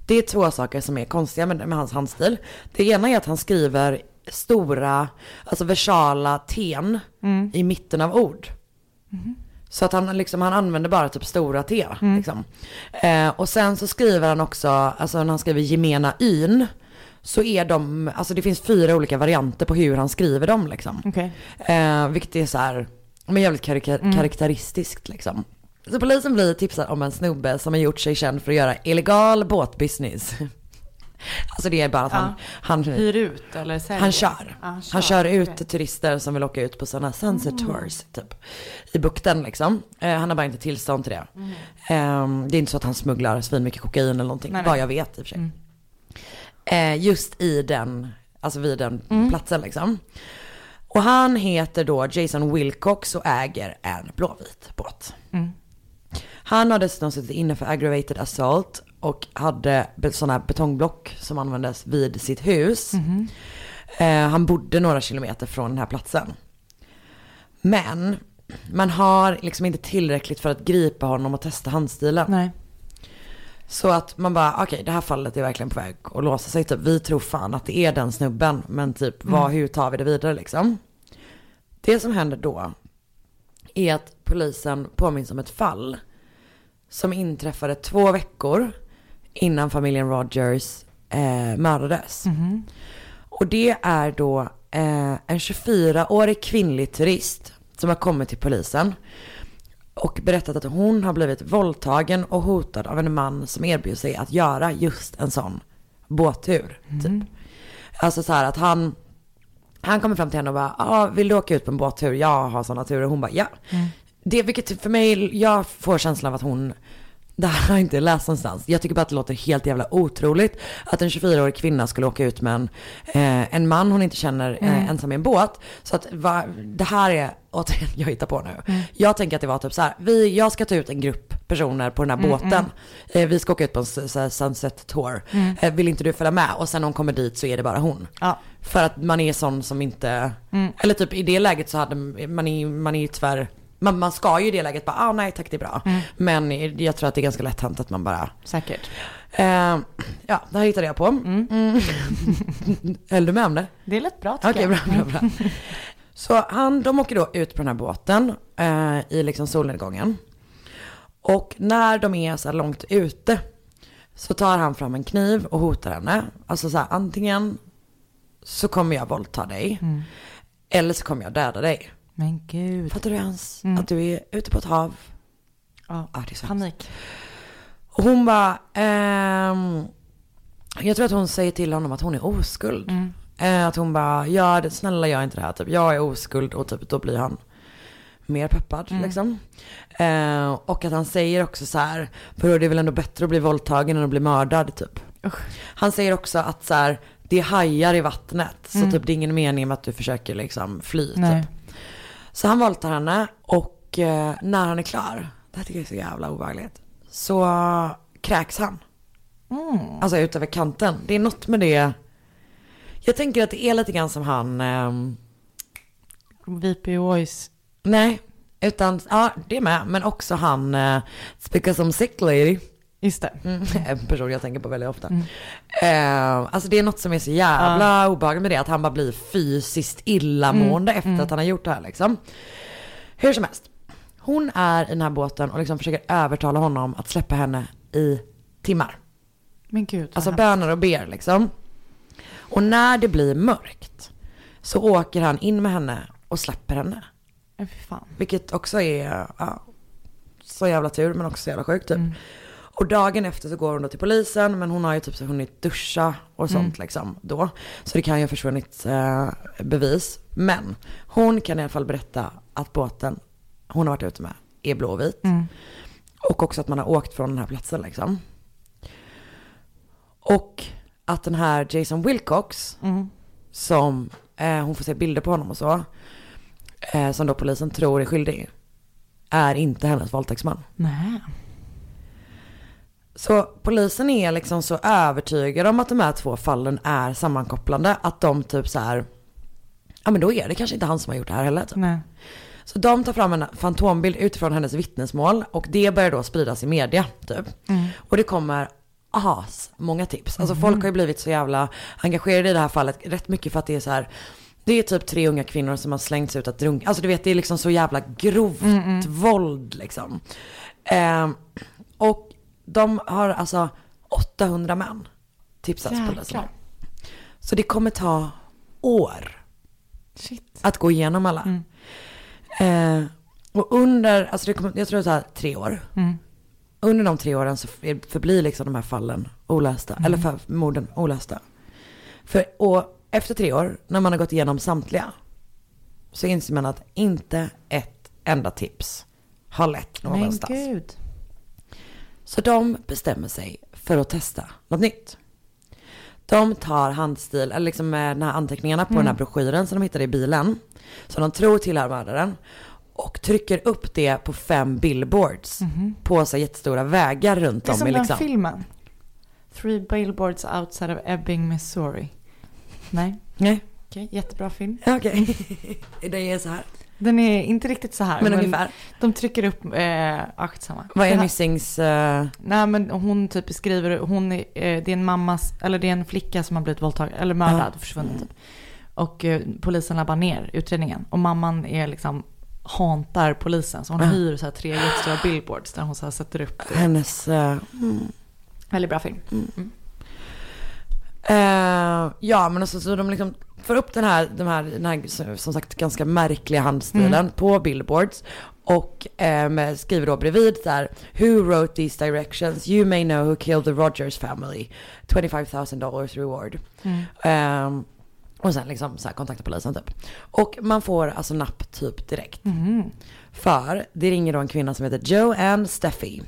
S2: Det är två saker som är konstiga med, med hans handstil. Det ena är att han skriver stora, alltså versala ten i mitten av ord. Så att han, liksom, han använder bara typ stora T. Liksom. Eh, och sen så skriver han också, alltså när han skriver gemena yn, så är de, alltså det finns fyra olika varianter på hur han skriver dem liksom.
S1: Okej.
S2: Eh, vilket är så här, men jävligt karika- karaktäristiskt liksom. Så polisen blir tipsad om en snubbe som har gjort sig känd för att göra illegal båtbusiness. alltså det är bara att han, han,
S1: Hyr ut eller säljer?
S2: han kör.
S1: Ja,
S2: Han kör ut
S1: okej.
S2: turister som vill åka ut på sådana sunset tours typ. I bukten liksom. Eh, han har bara inte tillstånd till det. Eh, det är inte så att han smugglar svin mycket kokain eller någonting.
S1: Nej,
S2: vad
S1: nej.
S2: jag vet i och för sig. Eh, just i den, alltså vid den platsen liksom. Och han heter då Jason Wilcox och äger en blåvit båt. Han har dessutom suttit inne för aggravated assault och hade sådana betongblock som användes vid sitt hus. Eh, han bodde några kilometer från den här platsen. Men man har liksom inte tillräckligt för att gripa honom och testa handstilen.
S1: Nej.
S2: Så att man bara, okej det här fallet är verkligen på väg att låsa sig. Typ, vi tror fan att det är den snubben. Men typ, vad, hur tar vi det vidare liksom? Det som händer då är att polisen påminns om ett fall som inträffade två veckor innan familjen Rogers eh, mördades. Och det är då eh, en 24-årig kvinnlig turist som har kommit till polisen och berättat att hon har blivit våldtagen och hotad av en man som erbjuder sig att göra just en sån båttur. Typ. Alltså så här att han, han kommer fram till henne och bara, ah, vill du åka ut på en båttur? Jag har sådana turer. Hon bara, ja. Det, vilket för mig, jag får känslan av att hon, det här har jag inte läst någonstans. Jag tycker bara att det låter helt jävla otroligt att en 24-årig kvinna skulle åka ut med en, eh, en man hon inte känner eh, ensam i en båt. Så att va, det här är, återigen jag hittar på nu. Jag tänker att det var typ så här, vi, jag ska ta ut en grupp personer på den här båten. Eh, vi ska åka ut på en så sunset tour. Eh, vill inte du följa med? Och sen när hon kommer dit så är det bara hon.
S1: Ja.
S2: För att man är sån som inte, eller typ i det läget så hade man är, man är ju tyvärr, man, man ska ju i det läget bara, ah nej tack det är bra. Men jag tror att det är ganska lätt hänt att man bara,
S1: Säkert.
S2: eh, ja det här hittade jag på. Mm. Höll du med om det?
S1: Det är lätt bra tycker
S2: Okej,
S1: jag.
S2: bra, bra, bra. Så han, de åker då ut på den här båten eh, i liksom solnedgången. Och när de är så här långt ute så tar han fram en kniv och hotar henne. Alltså så här, antingen så kommer jag våldta dig eller så kommer jag döda dig.
S1: Men gud.
S2: Fattar du ens att du är ute på ett hav?
S1: Ja.
S2: Ja, det är så
S1: Panik.
S2: Och hon bara, ehm, jag tror att hon säger till honom att hon är oskuld. Eh, att hon bara, ja det, snälla gör inte det här typ. Jag är oskuld och typ då blir han mer peppad liksom. Eh, och att han säger också så här, för det är väl ändå bättre att bli våldtagen än att bli mördad typ. Han säger också att så här, det är hajar i vattnet. Så typ det är ingen mening med att du försöker liksom fly
S1: Nej.
S2: typ. Så han våldtar henne och eh, när han är klar, det här tycker jag är så jävla obehagligt, så kräks han. Alltså ut över kanten. Det är något med det. Jag tänker att det är lite grann som han, ehm,
S1: VPOs.
S2: nej, utan, ja det med, men också han, uh, Speak som sick lady.
S1: Just det.
S2: Mm, en person jag tänker på väldigt ofta. Eh, alltså det är något som är så jävla obehagligt med det, att han bara blir fysiskt illamående efter att han har gjort det här liksom. Hur som helst, hon är i den här båten och liksom försöker övertala honom att släppa henne i timmar.
S1: Men gud.
S2: Alltså böner och ber liksom. Och när det blir mörkt så åker han in med henne och släpper henne.
S1: Ja, fan.
S2: Vilket också är ja, så jävla tur men också så jävla sjukt typ. Och dagen efter så går hon då till polisen men hon har ju typ så hunnit duscha och sånt liksom då. Så det kan ju ha försvunnit eh, bevis. Men hon kan i alla fall berätta att båten hon har varit ute med är blåvit. Och också att man har åkt från den här platsen liksom. Och att den här Jason Wilcox som eh, hon får se bilder på honom och så. Eh, som då polisen tror är skyldig. Är inte hennes våldtäktsman.
S1: Nej.
S2: Så polisen är liksom så övertygade om att de här två fallen är sammankopplande. Att de typ så här. Ja men då är det kanske inte han som har gjort det här heller. Typ.
S1: Nej.
S2: Så de tar fram en fantombild utifrån hennes vittnesmål och det börjar då spridas i media typ. Och det kommer as många tips. Alltså folk har ju blivit så jävla engagerade i det här fallet rätt mycket för att det är så här. Det är typ tre unga kvinnor som har slängts ut att drunka. Alltså du vet det är liksom så jävla grovt våld liksom. Ehm, och de har alltså 800 män tipsats polisen.
S1: Jäklar.
S2: Så det kommer ta år
S1: Shit.
S2: att gå igenom alla. Eh, och under, alltså det kommer, jag tror det tar tre år. Under de tre åren så är- förblir liksom de här fallen olösta, eller för, morden olösta. För, och efter tre år, när man har gått igenom samtliga, så inser man att inte ett enda tips har lett
S1: Men
S2: någonstans.
S1: gud.
S2: Så de bestämmer sig för att testa något nytt. De tar handstil, eller liksom med de här anteckningarna på den här broschyren som de hittade i bilen. Som de tror tillhör mördaren. Och trycker upp det på fem billboards. På så jättestora vägar runt
S1: Det är
S2: om
S1: som
S2: i
S1: den
S2: liksom.
S1: filmen. Three billboards outside of Ebbing, Missouri. Nej,
S2: Nej,
S1: okej. Jättebra film.
S2: okej. det är så här.
S1: Den är inte riktigt så här.
S2: Men ungefär.
S1: De trycker upp, eh, aktsamma.
S2: Vad
S1: Det
S2: är Missings... eh,
S1: Nej men hon typ beskriver, hon är, eh, det är en mammas, eller det är en flicka som har blivit våldtagen, eller mördad, försvunnen typ. Och eh, polisen labbar ner utredningen. Och mamman är liksom, hantar polisen. Så hon hyr så här tre jättestora billboards där hon så här sätter upp.
S2: hennes... eh,
S1: Väldigt bra film.
S2: Eh, ja men alltså så de liksom får upp den här, den här, den här som sagt ganska märkliga handstilen
S1: Mm.
S2: på billboards. Och eh, skriver då bredvid så här, Who wrote these directions? You may know who killed the Rogers family. 25 000 dollars reward.
S1: Mm.
S2: Ehm, och sen liksom så här kontakta polisen typ. Och man får alltså napp typ direkt.
S1: Mm.
S2: För det ringer då en kvinna som heter Joanne Steffi.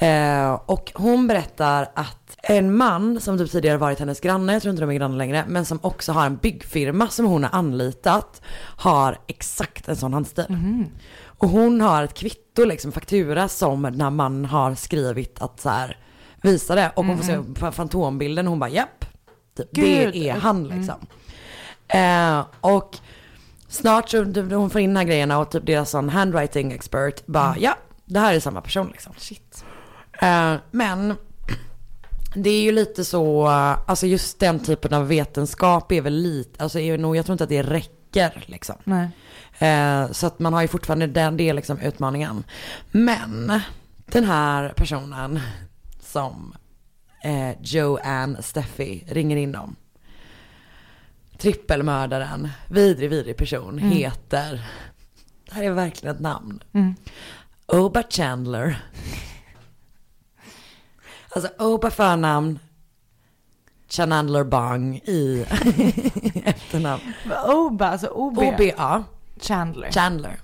S2: Eh, och hon berättar att en man som typ tidigare varit hennes granne, jag tror inte de är grannar längre, men som också har en byggfirma som hon har anlitat, har exakt en sån handstil. Och hon har ett kvitto, liksom faktura som när man har skrivit att så här, visa det. Och hon får se på fantombilden och hon bara japp, typ, det är han liksom. Eh, och snart så typ, hon får in de här grejerna och typ deras sån handwriting expert bara ja, det här är samma person liksom.
S1: Shit.
S2: Eh, men det är ju lite så, alltså just den typen av vetenskap är väl lite, alltså är nog, jag tror inte att det räcker liksom.
S1: Nej.
S2: Eh, så att man har ju fortfarande den, det är liksom utmaningen. Men den här personen som eh, Joanne Steffi ringer in om. Trippelmördaren, vidrig, vidrig person, heter, det här är verkligen ett namn.
S1: Mm.
S2: Oba Chandler. Alltså Oba förnamn, Chandler Bang i efternamn.
S1: Oba, alltså OB.
S2: OBA,
S1: Chandler.
S2: Chandler.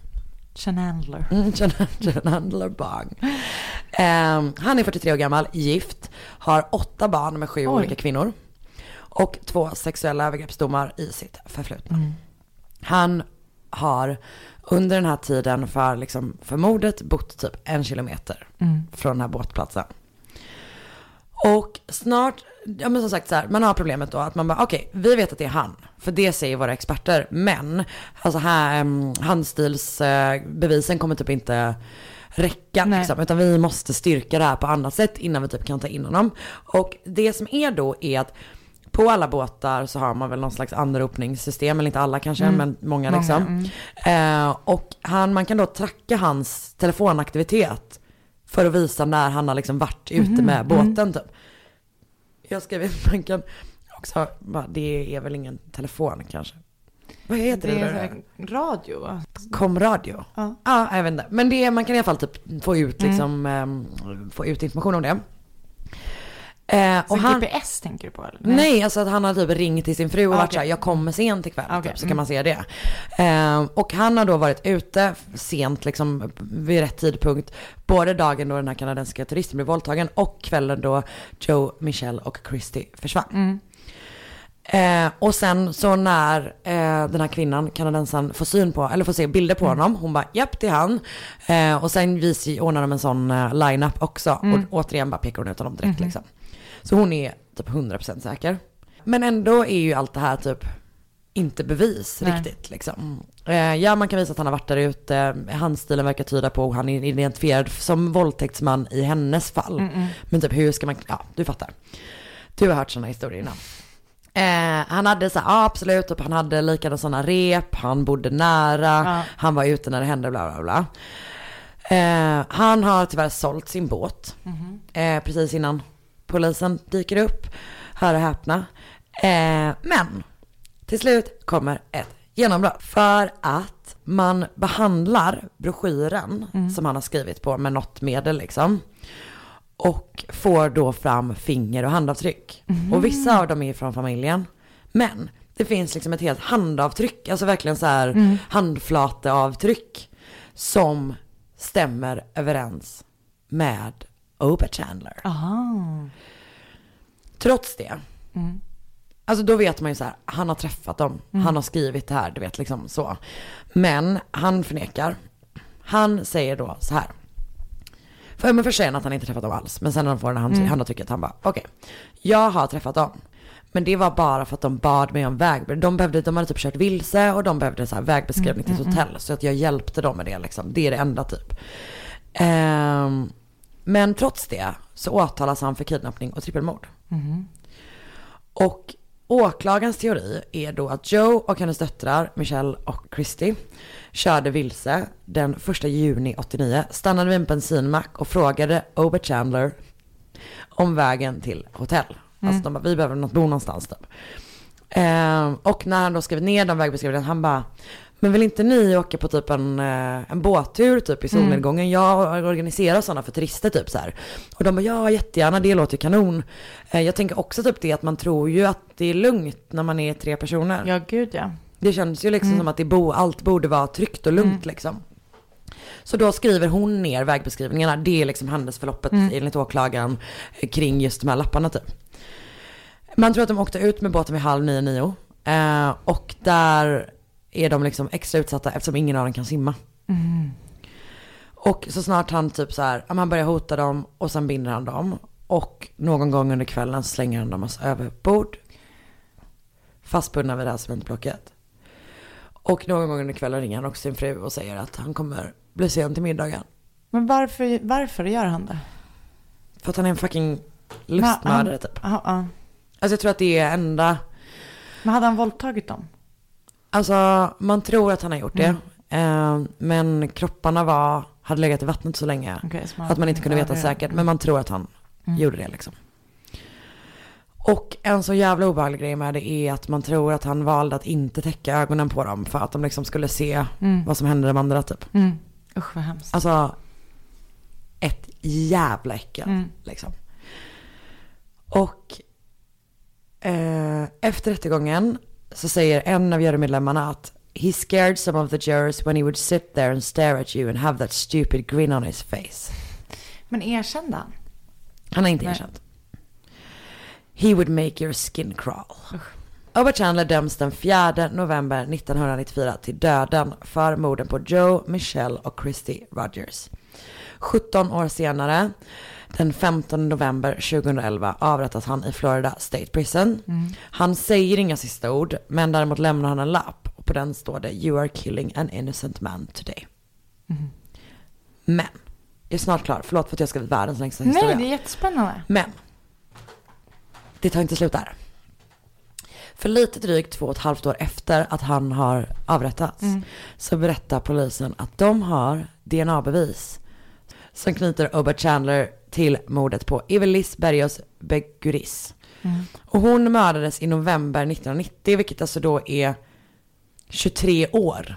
S1: Chandler.
S2: Mm, Chandler Bang. Ehm, han är 43 år gammal, gift, har åtta barn med sju
S1: Oj.
S2: olika kvinnor. Och två sexuella övergreppsdomar i sitt förflutna.
S1: Mm.
S2: Han har under den här tiden för, liksom, för mordet bott typ en kilometer
S1: Mm.
S2: från den här båtplatsen. Och snart, ja men som sagt så här, man har problemet då att man bara okej, vi vet att det är han. För det säger våra experter. Men, alltså här, um, handstilsbevisen kommer typ inte räcka
S1: Nej.
S2: liksom, utan vi måste styrka det här på annat sätt innan vi typ kan ta in honom. Och det som är då är att på alla båtar så har man väl någon slags anropningssystem, eller inte alla kanske, men många liksom. Eh, och han, man kan då tracka hans telefonaktivitet för att visa när han har liksom varit ute med båten typ. Jag skrev man kan också, bara, det är väl ingen telefon kanske. Vad heter det?
S1: Det är radio va?
S2: Komradio?
S1: Ja.
S2: Ja, jag vet inte. Men det, man kan i alla fall typ få ut, liksom, ehm, få ut information om det. Eh, och han,
S1: GPS tänker du på eller?
S2: nej. alltså att han har typ ringt till sin fru och
S1: Ah,
S2: varit såhär, jag kommer sent ikväll.
S1: Okej,
S2: Typ, så
S1: mm.
S2: kan man se det. Eh, och han har då varit ute sent, liksom vid rätt tidpunkt. Både dagen då den här kanadensiska turisten blev våldtagen och kvällen då Joe, Michelle och Christy försvann.
S1: Mm.
S2: Eh, och sen så när eh, den här kvinnan, kanadensaren, får syn på, eller får se bilder på honom, hon bara japp det är han. Eh, och sen vis, ordnar de en sån eh, line-up också. Och återigen bara pekar hon ut honom direkt liksom. Så hon är typ 100% säker. Men ändå är ju allt det här typ inte bevis
S1: Nej.
S2: riktigt liksom. Eh, ja man kan visa att han har varit där ute, handstilen verkar tyda på, han är identifierad som våldtäktsman i hennes fall. Men typ hur ska man, ja du fattar. Du har hört sådana historier innan. Eh, han hade så ja absolut, typ, han hade likadana sådana rep, han bodde nära,
S1: Ja.
S2: han var ute när det hände, bla bla bla. Eh, han har tyvärr sålt sin båt eh, precis innan polisen dyker upp. Hör och häpna. Eh, men till slut kommer ett genombrott. För att man behandlar broschyren som han har skrivit på med något medel liksom. Och får då fram finger och handavtryck. Och vissa av dem är från familjen. Men det finns liksom ett helt handavtryck, alltså verkligen så här handflateavtryck. Som stämmer överens med Oba Chandler.
S1: Aha.
S2: Trots det. Alltså då vet man ju så här, han har träffat dem, han har skrivit det här, du vet liksom så. Men han förnekar. Han säger då så här. För men först säger han att han inte träffat dem alls. Men sen när de får den hand, handavtrycket, han bara okej. jag har träffat dem. Men det var bara för att de bad mig om väg. De, behövde, de hade typ kört vilse och de behövde så här vägbeskrivning till ett hotell. Så att jag hjälpte dem med det liksom. Det är det enda typ. Ehm, men trots det så åtalas han för kidnappning och trippelmord. Och åklagarens teori är då att Joe och hennes döttrar, Michelle och Christy, körde vilse den 1 juni 89, stannade vid en bensinmack och frågade Ober Chandler om vägen till hotell. Alltså de bara, vi behöver något bo någonstans typ. Eh, och när han då skrev ner de vägbeskrivningarna, han bara, men vill inte ni åka på typ en, eh, en båttur typ i solnedgången? Jag organiserar sådana för turister typ så här. Och de bara, ja jättegärna, det låter kanon. Eh, jag tänker också typ det att man tror ju att det är lugnt när man är tre personer.
S1: Ja, gud ja.
S2: Det känns ju liksom som att det bo, allt borde vara tryggt och lugnt liksom. Så då skriver hon ner vägbeskrivningarna, det är liksom händelseförloppet enligt åklagaren eh, kring just de här lapparna typ. Man tror att de åkte ut med båten vid halv nio, nio. Eh, och där är de liksom extra utsatta eftersom ingen av dem kan simma. Och så snart han typ så här, han börjar hota dem och sen binder han dem. Och någon gång under kvällen slänger han dem alltså över bord. Fastbundna vid det här cementblocket. Och någon gång under kvällen ringer han också sin fru och säger att han kommer bli sen till middagen.
S1: Men varför, varför gör han det?
S2: För att han är en fucking lustmördare typ.
S1: Ja, ja.
S2: Alltså jag tror att det är enda,
S1: Men hade han våldtagit dem?
S2: Alltså man tror att han har gjort det. Eh, men kropparna var, hade legat i vattnet så länge.
S1: Så
S2: att man inte kunde veta säkert. Men man tror att han gjorde det liksom. Och en så jävla obehaglig grej med det är att man tror att han valde att inte täcka ögonen på dem. För att de liksom skulle se vad som hände de andra typ.
S1: Mm. Usch vad hemskt.
S2: Alltså ett jävla äckel
S1: Mm.
S2: liksom. Och eh, efter rättegången så säger en av jurymedlemmarna att He scared some of the jurors when he would sit there and stare at you and have that stupid grin on his face.
S1: Men erkände han?
S2: Han har inte
S1: Nej.
S2: erkänt. He would make your skin crawl. Oba Chandler döms den 4 november 1994 till döden för morden på Joe, Michelle och Christy Rogers. 17 år senare, den 15 november 2011, avrättas han i Florida State Prison. Han säger inga sista ord, men däremot lämnar han en lapp och på den står det You are killing an innocent man today. Men, jag är snart klar. Förlåt för att jag ska världens längsta historia.
S1: Nej, det är jättespännande.
S2: Men det tar inte slut där. För lite drygt två och ett halvt år efter att han har avrättats så berättar polisen att de har DNA-bevis som knyter Oba Chandler till mordet på Evelis Berrios Beguris. Och hon mördades i november 1990, vilket alltså då är 23 år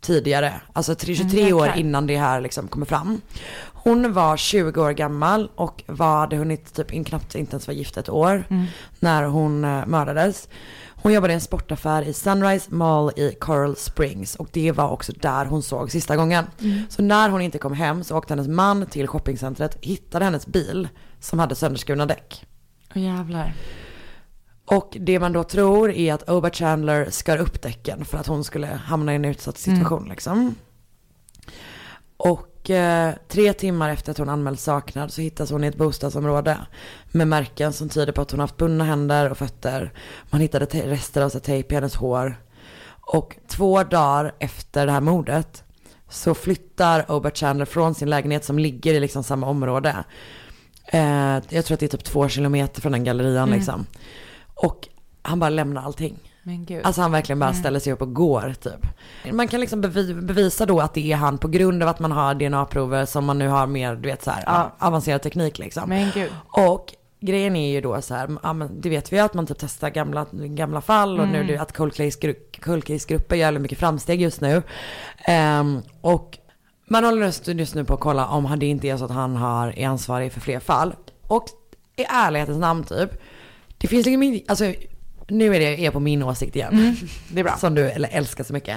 S2: tidigare. Alltså 23 år
S1: jäklar.
S2: innan det här liksom kommer fram. Hon var 20 år gammal och var, hade hunnit typ in, knappt inte ens vara gift ett år när hon eh, mördades. Hon jobbade i en sportaffär i Sunrise Mall i Coral Springs och det var också där hon såg sista gången. Så när hon inte kom hem så åkte hennes man till shoppingcentret, hittade hennes bil som hade sönderskurna däck.
S1: Åh jävlar.
S2: Och det man då tror är att Oba Chandler skar upp däcken för att hon skulle hamna i en utsatt situation liksom. Och eh, tre timmar efter att hon anmälts saknad så hittas hon i ett bostadsområde med märken som tyder på att hon haft bundna händer och fötter. Man hittade te- rester av tejp i hennes hår. Och två dagar efter det här mordet så flyttar Oba Chandler från sin lägenhet som ligger i liksom samma område. Eh, jag tror att det är typ två kilometer från den gallerian liksom. Och han bara lämnar allting. Alltså han verkligen bara ställer sig upp och går typ. Man kan liksom bevi- bevisa då att det är han på grund av att man har DNA-prover som man nu har mer, du vet så här,
S1: Ja.
S2: avancerad teknik liksom.
S1: Men gud.
S2: Och grejen är ju då så här, ja men det vet vi att man typ testar gamla, gamla fall och nu är det att cold case, gru- cold case gör mycket framsteg just nu. Ehm, och man håller just nu på att kolla om det inte är så att han har, är ansvarig för fler fall. Och i ärlighetens namn typ, det finns liksom inte, alltså nu är det är på min åsikt igen.
S1: Det är bra.
S2: Som du eller, älskar så mycket.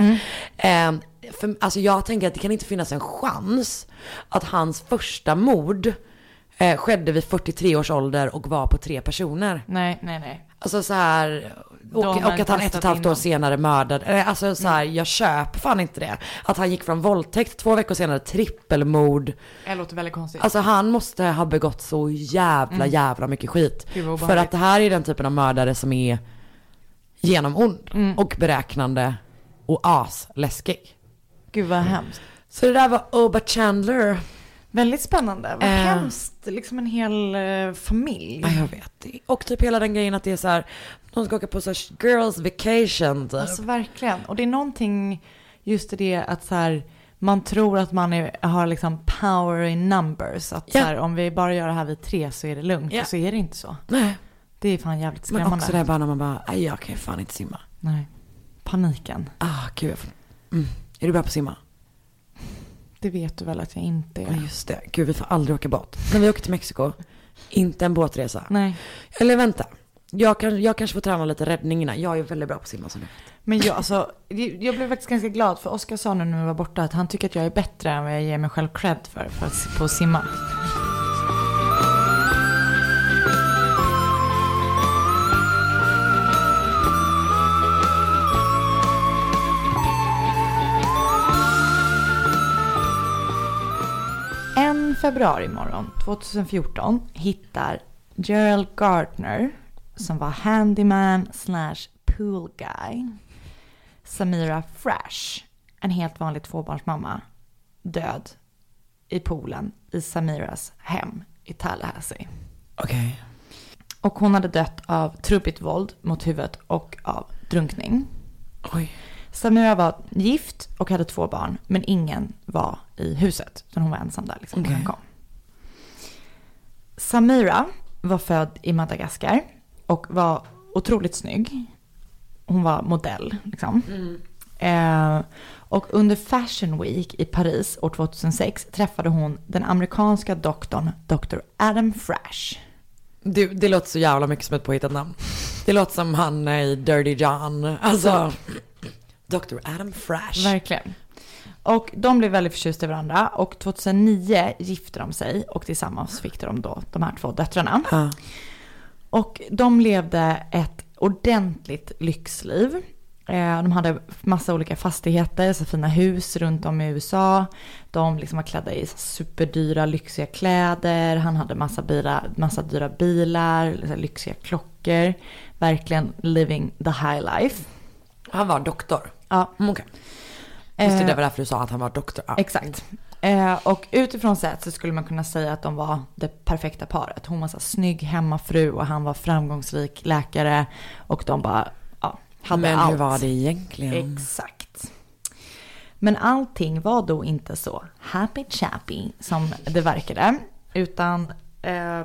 S2: Ehm, för, alltså jag tänker att det kan inte finnas en chans att hans första mord eh, skedde vid 43 års ålder och var på tre personer.
S1: Nej, nej, nej.
S2: Alltså så här, och, och att han ett och ett halvt år senare mördade. Eh, Alltså så här, jag köper fan inte det. Att han gick från våldtäkt, två veckor senare trippelmord.
S1: Det låter väldigt konstigt.
S2: Alltså han måste ha begått så jävla jävla mycket skit. För att det här är den typen av mördare som är genomond och beräknande och asläskig.
S1: Gud vad hemskt.
S2: Så det där var Oba Chandler.
S1: Väldigt spännande. Vad
S2: Eh.
S1: hemskt. Liksom en hel eh, familj.
S2: Ja, jag vet. Och typ hela den grejen att det är så här, de ska åka på så här girls vacation typ.
S1: Alltså verkligen. Och det är någonting just i det att så här, man tror att man är, har liksom power in numbers. Att
S2: Ja.
S1: så här, om vi bara gör det här vid tre så är det lugnt.
S2: Ja.
S1: Och så är det inte så.
S2: Nej.
S1: Det är fan jävligt
S2: Men
S1: skrämmande.
S2: också det bara när man bara, "Aj, jag kan ju fan inte simma.
S1: Nej. Paniken.
S2: Ah, gud. Mm. Är du bra på att simma?
S1: Det vet du väl att jag inte
S2: Ja,
S1: är?
S2: just det. Gud, vi får aldrig åka båt. När vi åker till Mexiko, inte en båtresa.
S1: Nej.
S2: Eller vänta. Jag, kan, jag kanske får träna lite räddning innan. Jag är väldigt bra på att simma. Så nu.
S1: Men jag, alltså, jag blev faktiskt ganska glad för Oskar sa nu när vi var borta att han tycker att jag är bättre än vad jag ger mig själv cred för, för att, på att simma. Februari morgon 2014 hittar Gerald Gardner, som var handyman slash pool guy, Samira Fresh, en helt vanlig tvåbarnsmamma, död i poolen i Samiras hem i Tallahassee.
S2: Okej.
S1: Och hon hade dött av trubbigt våld mot huvudet och av drunkning.
S2: Oj.
S1: Samira var gift och hade två barn, men ingen var i huset. Utan hon var ensam där liksom, han kom. Samira var född i Madagaskar och var otroligt snygg. Hon var modell liksom. Eh, och under Fashion Week i Paris år 2006 träffade hon den amerikanska doktorn Dr. Adam Fresh.
S2: Det, det låter så jävla mycket som ett påhittat namn. Det låter som han i Dirty John. Alltså, Dr. Adam Fresh.
S1: Verkligen. Och de blev väldigt förtjusta i varandra och 2009 gifte de sig och tillsammans fick de då de här två döttrarna.
S2: Ja.
S1: Och de levde ett ordentligt lyxliv. Eh, De hade massa olika fastigheter, så fina hus runt om i USA. De liksom var klädda i superdyra lyxiga kläder. Han hade massa, bila, massa dyra bilar, här lyxiga klockor. Verkligen living the high life.
S2: Han var doktor.
S1: Ja,
S2: Mm, Okej. Just det,
S1: Eh,
S2: det var därför du sa att han var doktor. Ja.
S1: Exakt. Eh, och utifrån sett så skulle man kunna säga att de var det perfekta paret. Hon var så här snygg hemmafru och han var framgångsrik läkare. Och de bara, ja, hade
S2: Men
S1: allt.
S2: hur var det egentligen?
S1: Exakt. Men allting var då inte så happy chappy som det verkade. Utan eh,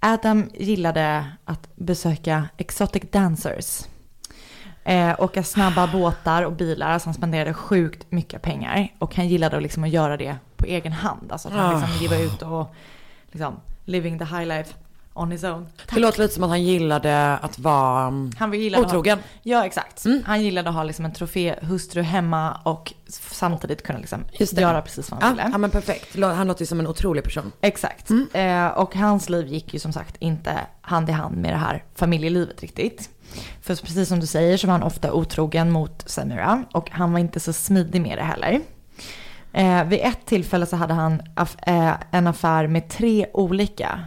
S1: Adam gillade att besöka exotic dancers. Eh, åka snabba båtar och bilar. Alltså han spenderade sjukt mycket pengar. Och han gillade att, liksom, att göra det på egen hand. Alltså att han liksom var ute och liksom, living the high life on his own.
S2: Det låter lite som att han gillade att vara mm,
S1: Han gillade
S2: otrogen.
S1: Ha, ja, exakt. Han gillade att ha liksom en troféhustru hemma och samtidigt kunna liksom göra precis vad han
S2: Ja,
S1: ville.
S2: ja men perfekt. Han låter ju som en otrolig person.
S1: Exakt. Eh, och hans liv gick ju som sagt inte hand i hand med det här familjelivet riktigt. För precis som du säger så var han ofta otrogen mot Samira och han var inte så smidig med det heller. Eh, vid ett tillfälle så hade han aff- eh, en affär med tre olika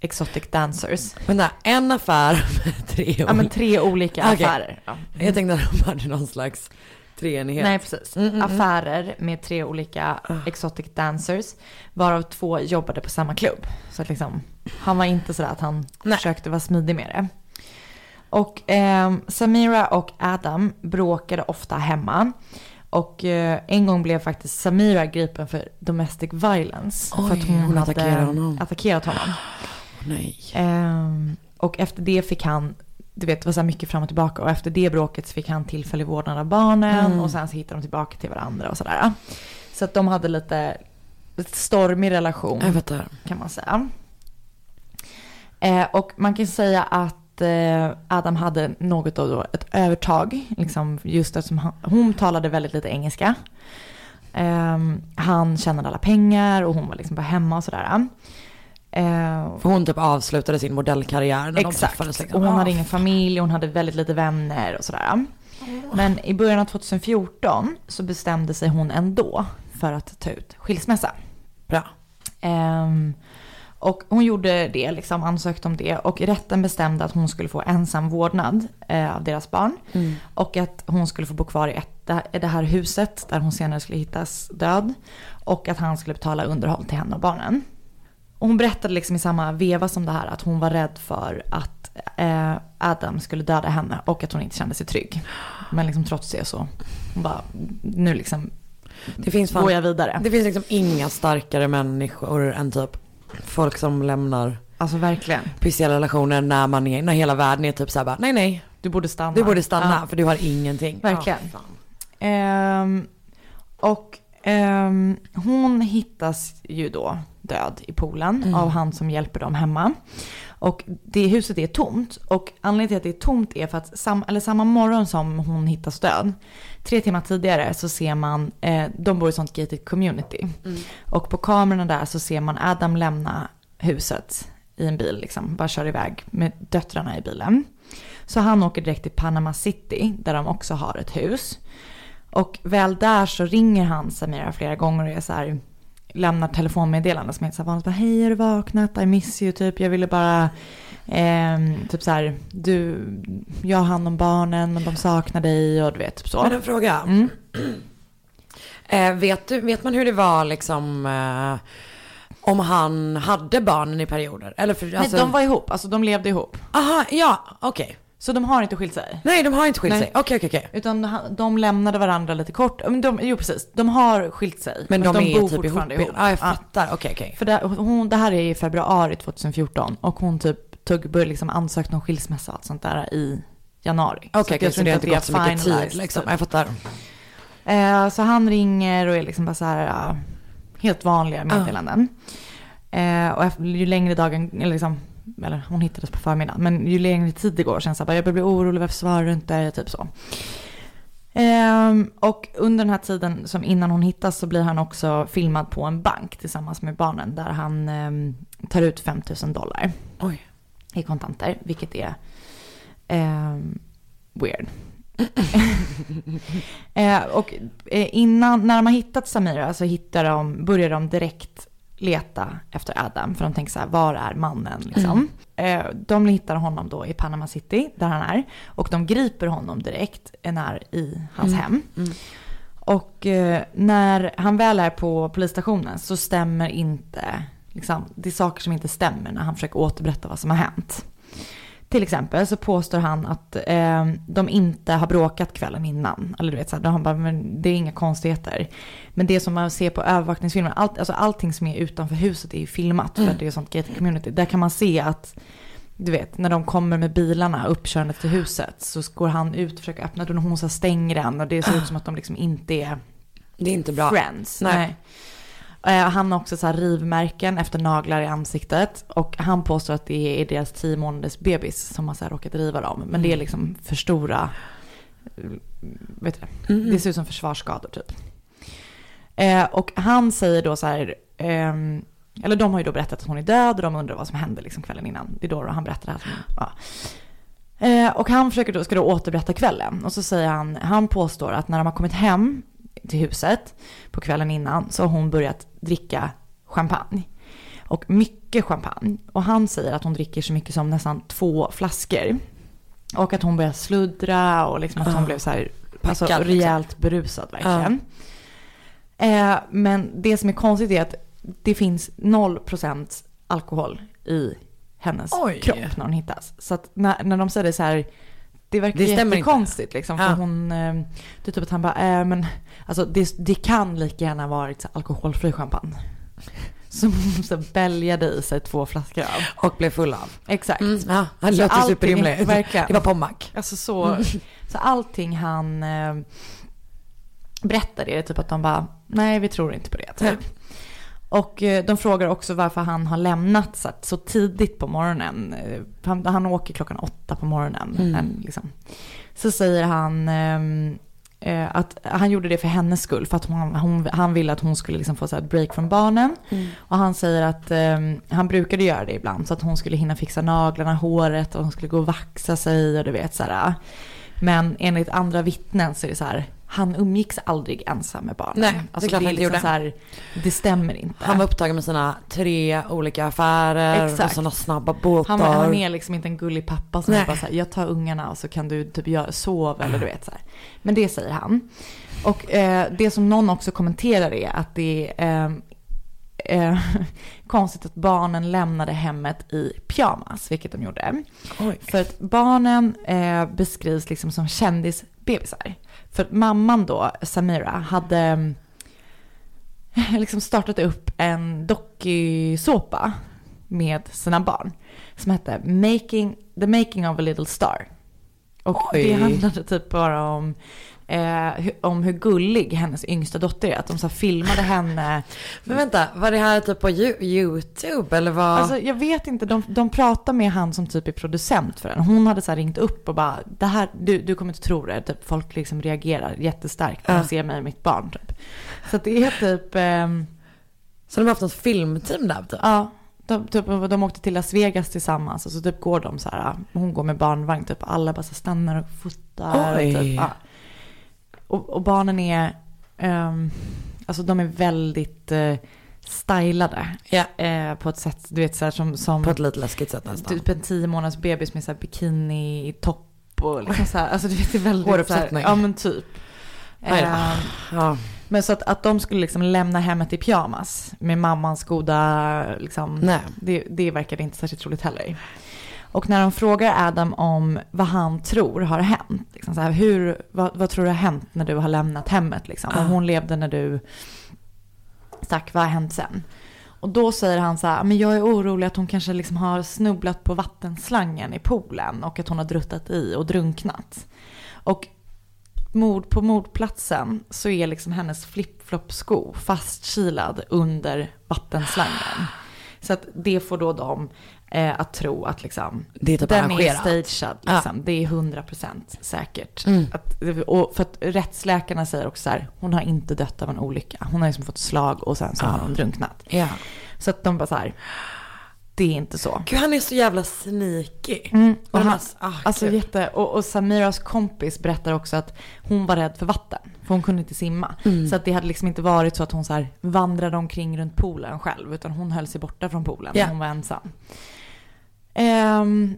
S1: exotic dancers.
S2: Men där, en affär med tre
S1: Ja men tre olika
S2: Okej.
S1: affärer. Ja.
S2: Jag tänkte att de hade någon slags treenighet.
S1: Nej, precis. Affärer med tre olika exotic dancers, varav två jobbade på samma klubb. Så att liksom, han var inte sådär att han
S2: Nej.
S1: försökte vara smidig med det. Och ehm, Samira och Adam bråkade ofta hemma. Och eh, en gång blev faktiskt Samira gripen för domestic violence. för
S2: Oj, hon
S1: hade
S2: attackerade honom.
S1: attackerat honom.
S2: Nej.
S1: Ehm, och efter det fick han, du vet det var så här mycket fram och tillbaka. Och efter det bråket så fick han tillfällig vårdnad av barnen.
S2: Mm.
S1: Och sen så hittade de tillbaka till varandra och sådär. Så att de hade lite, lite stormig relation
S2: Jag fattar.
S1: kan man säga. Eh, och man kan säga att eh, Adam hade något av ett övertag. Liksom just eftersom han, hon talade väldigt lite engelska. Eh, han tjänade alla pengar och hon var liksom bara hemma och sådär. Eh,
S2: För hon typ avslutade sin modellkarriär när de träffades.
S1: Exakt.
S2: Liksom.
S1: Och hon
S2: Ah,
S1: hade ingen familj, hon hade väldigt lite vänner och sådär. Men i början av 2014 så bestämde sig hon ändå för att ta ut skilsmässa.
S2: Bra.
S1: Ehm, och hon gjorde det, liksom ansökte om det. Och rätten bestämde att hon skulle få ensam vårdnad eh, av deras barn. Och att hon skulle få bo kvar i ett, det här huset där hon senare skulle hittas död. Och att han skulle betala underhåll till henne och barnen. Och hon berättade liksom i samma veva som det här att hon var rädd för att eh, Adam skulle döda henne och att hon inte kände sig trygg. Men liksom trots det så, hon bara, nu liksom
S2: Det finns, fan,
S1: går jag vidare.
S2: det finns liksom inga starkare människor än typ folk som lämnar
S1: Alltså verkligen.
S2: pissiga relationer när man är, när hela världen är typ såhär bara, nej nej,
S1: Du borde stanna.
S2: du borde stanna
S1: Ja.
S2: för du har ingenting.
S1: Verkligen.
S2: Fan.
S1: Ehm, och ehm, hon hittas ju då död i poolen av han som hjälper dem hemma. Och det huset är tomt. Och anledningen till att det är tomt är för att sam, eller samma morgon som hon hittas död, tre timmar tidigare så ser man, eh, de bor i sånt gated community. Och på kamerorna där så ser man Adam lämna huset i en bil, liksom, bara kör iväg med döttrarna i bilen. Så han åker direkt till Panama City där de också har ett hus. Och väl där så ringer han Samira flera gånger och är så här, lämnar telefonmeddelanden som är så vanligt. Hej, har du vaknat? I miss you, typ. Jag ville bara, ehm, typ så här, du, jag har hand om barnen men de saknar dig och du vet, typ så.
S2: Men en fråga.
S1: Mm.
S2: Eh, vet, du, vet man hur det var liksom eh, om han hade barnen i perioder? Eller för, alltså,
S1: Nej, de var ihop, alltså de levde ihop.
S2: Aha, ja, okej.
S1: Så de har inte skilt sig.
S2: Nej, de har inte skilt
S1: Nej.
S2: sig. Okej, okej, okej.
S1: Utan de lämnade varandra lite kort. Men De, jo precis, de har skilt sig.
S2: Men, de, är
S1: bor
S2: typ ihop.
S1: fortfarande ihop.
S2: Ja, jag
S1: Ja.
S2: fattar. Okej, okej.
S1: För det, hon, det här är i februari 2014 och hon typ tog, började liksom ansökte om skilsmässa och allt sånt där i januari.
S2: Okej,
S1: Så
S2: okej,
S1: jag
S2: så det har inte gått så mycket tid liksom.
S1: typ.
S2: Jag fattar.
S1: Eh, så han ringer och är liksom bara så här, helt vanliga meddelanden. Eh, och ju längre dagen, liksom, eller hon hittades på förmiddagen, men ju längre tid det går känns det bara, jag börjar bli orolig, varför svarar du inte? Typ så. Ehm, och under den här tiden som innan hon hittas så blir han också filmad på en bank tillsammans med barnen där han ehm, tar ut 5000 dollar
S2: Oj.
S1: i kontanter, vilket är ehm, weird. eh, och eh, innan, när de har hittat Samira så hittar de, börjar de direkt leta efter Adam. För de tänker så här, var är mannen liksom? Eh, de hittar honom då i Panama City, där han är. Och de griper honom direkt när i hans hem. Och eh, när han väl är på polisstationen så stämmer inte, liksom, det är saker som inte stämmer när han försöker återberätta vad som har hänt. Till exempel så påstår han att eh, de inte har bråkat kvällen innan. Eller du vet, så här, han bara, men det är inga konstigheter. Men det som man ser på övervakningsfilmer, allt, alltså allting som är utanför huset är ju filmat. För att det är sånt gated community. Där kan man se att, du vet, när de kommer med bilarna uppkörande till huset. Så går han ut och försöker öppna dörren och hon så stänger den. Och det ser ut som att de liksom inte är
S2: Det är inte bra.
S1: friends.
S2: Nej.
S1: Nej. Eh, Han har också så rivmärken efter naglar i ansiktet. Och han påstår att det är deras tio månaders bebis som har så här råkat riva dem. Men det är liksom för stora, eh, vet du, det ser ut som försvarsskador typ. Eh, och han säger då så här, ehm, eller de har ju då berättat att hon är död och de undrar vad som hände liksom kvällen innan. Det är då han berättar det här. Ja. Och han försöker då, ska då återberätta kvällen. Och så säger han, han påstår att när de har kommit hem till huset på kvällen innan så har hon börjat dricka champagne. Och mycket champagne. Och han säger att hon dricker så mycket som nästan två flaskor. Och att hon börjar sluddra och liksom att hon blev så här alltså,
S2: Packad, liksom.
S1: rejält berusad verkligen. Eh, men det som är konstigt är att det finns 0% alkohol i hennes
S2: Oj.
S1: kropp när hon hittas. Så att när, när de säger det så här, det verkar
S2: Det stämmer inte.
S1: jättekonstigt liksom. För
S2: Ja.
S1: hon, eh, det är typ att han bara, äh, men alltså det, det kan lika gärna varit alkoholfri champagne. Som hon så bäljade i sig två flaskor av.
S2: Och blev full av.
S1: Exakt.
S2: Mm, ja, han låter superrimlig.
S1: verkligen.
S2: Det var Pommac.
S1: Alltså så, så allting han eh, berättar är det typ att de bara, nej vi tror inte på det. Typ. Och eh, de frågar också varför han har lämnat så, så tidigt på morgonen. Eh, Han, han åker klockan åtta på morgonen. En, liksom. Så säger han ehm, eh, att han gjorde det för hennes skull. För att hon, hon, han ville att hon skulle liksom få så ett break från barnen. Och han säger att ehm, han brukade göra det ibland. Så att hon skulle hinna fixa naglarna, håret och hon skulle gå och vaxa sig och du vet så här. Men enligt andra vittnen så är det så här. Han umgicks aldrig ensam med barnen.
S2: Nej, det är
S1: alltså, det,
S2: han
S1: är liksom så här, det stämmer inte.
S2: Han var upptagen med sina tre olika affärer och
S1: Exakt.
S2: sådana snabba båtar.
S1: Han, han är liksom inte en gullig pappa som
S2: Nej.
S1: bara så här, jag tar ungarna och så kan du typ göra, sova eller du vet så här. Men det säger han. Och eh, det som någon också kommenterar är att det är eh, eh, konstigt att barnen lämnade hemmet i pyjamas, vilket de gjorde.
S2: Oj.
S1: För att barnen eh, beskrivs liksom som kändisbebisar. För mamman då, Samira, hade eh, liksom startat upp en dokusåpa med sina barn. Som hette Making, The Making of a Little Star. Och
S2: Oj.
S1: det handlade typ bara om, eh, om hur gullig hennes yngsta dotter är. Att de så filmade henne.
S2: Men vänta, var det här typ på Yo- YouTube eller vad?
S1: Alltså jag vet inte, de, de pratar med han som typ är producent för den. Hon hade så här ringt upp och bara, det här, du, du kommer inte tro det. Typ, folk liksom reagerar jättestarkt när de ser mig och mitt barn typ. Så det är typ, ehm,
S2: så de har haft något filmteam där typ?
S1: ja. De, typ, de åkte till Las Vegas tillsammans och så typ går de så här, hon går med barnvagn typ, alla bara så stannar och fotar.
S2: Oj.
S1: Och, typ, ja. Och, och barnen är, ehm, alltså de är väldigt eh, stylade.
S2: Ja.
S1: Eh, på ett sätt, du vet så här som, som
S2: På ett lite läskigt sätt nästan.
S1: typ en tio månaders bebis med så här bikini, topp och liksom så här, alltså du vet det är väldigt så här,
S2: Håruppsättning.
S1: Ja men typ. Eh,
S2: Ja.
S1: men så att, att de skulle liksom lämna hemmet i pyjamas med mammans goda, liksom,
S2: Nej.
S1: det, det verkade inte särskilt roligt heller. Och när de frågar Adam om vad han tror har hänt, liksom så här, hur, vad, vad tror du har hänt när du har lämnat hemmet? Liksom? Om hon levde när du stack, vad har hänt sen? Och då säger han så här, men jag är orolig att hon kanske liksom har snubblat på vattenslangen i poolen och att hon har druttat i och drunknat. Och mord på mordplatsen så är liksom hennes flip-flop-sko fastkilad under vattenslangen. Så att det får då dem eh, att tro att liksom,
S2: Det är typ
S1: den är
S2: arrangerat.
S1: stagead. Liksom. Det är 100% säkert.
S2: Mm.
S1: Att, och för att rättsläkarna säger också så här, hon har inte dött av en olycka. Hon har liksom fått slag och sen så har hon drunknat.
S2: Ja.
S1: Så att de bara så här, det är inte så.
S2: Gud han är så jävla sneaky.
S1: Mm, och han,
S2: ah,
S1: alltså
S2: gud.
S1: jätte, och, och Samiras kompis berättar också att hon var rädd för vatten. För hon kunde inte simma.
S2: Mm.
S1: Så att det hade liksom inte varit så att hon så här vandrade omkring runt poolen själv. Utan hon höll sig borta från poolen.
S2: Ja.
S1: Hon var ensam. Um,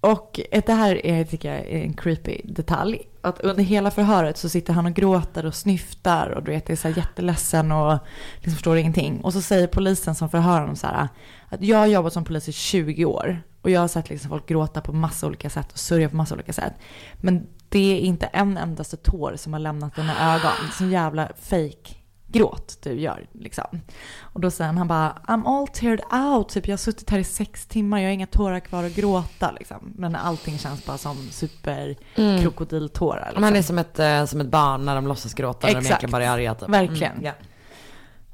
S1: och det här är, tycker jag är en creepy detalj. Att under hela förhöret så sitter han och gråter och snyftar och du vet, är så här jätteledsen och liksom förstår ingenting. Och så säger polisen som förhör honom så här att jag har jobbat som polis i 20 år och jag har sett liksom folk gråta på massa olika sätt och sörja på massa olika sätt. Men det är inte en endaste tår som har lämnat dina ögon. Det är sån jävla fake gråt du gör liksom. Och då säger han, han bara I'm all teared out, typ jag har suttit här i sex timmar, jag har inga tårar kvar att gråta liksom. Men allting känns bara som super krokodiltårar. Liksom.
S2: Man är som ett, eh, som ett barn när de låtsas gråta när de
S1: Exakt.
S2: egentligen bara är arga typ.
S1: Verkligen.
S2: Mm, ja.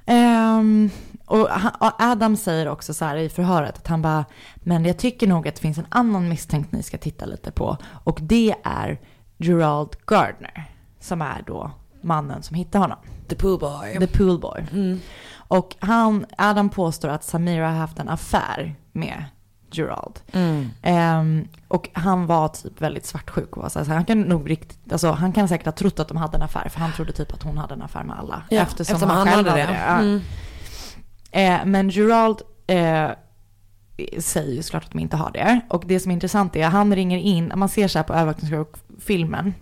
S1: Ehm, och han, och Adam säger också så här i förhöret att han bara, men jag tycker nog att det finns en annan misstänkt ni ska titta lite på. Och det är Gerald Gardner, som är då mannen som hittar honom.
S2: The poo boy.
S1: The poolboy. Och han, Adam påstår att Samira har haft en affär med Gerald. Ehm, och han var typ väldigt svartsjuk. Och var så här, han kan nog riktigt, alltså han kan säkert ha trott att de hade en affär. För han trodde typ att hon hade en affär med alla.
S2: Ja,
S1: eftersom,
S2: eftersom
S1: han,
S2: han hade det.
S1: det.
S2: Mm.
S1: Eh, men Gerald eh, säger ju såklart att de inte har det. Och det som är intressant är att han ringer in, man ser så här på övervakningsfilmen,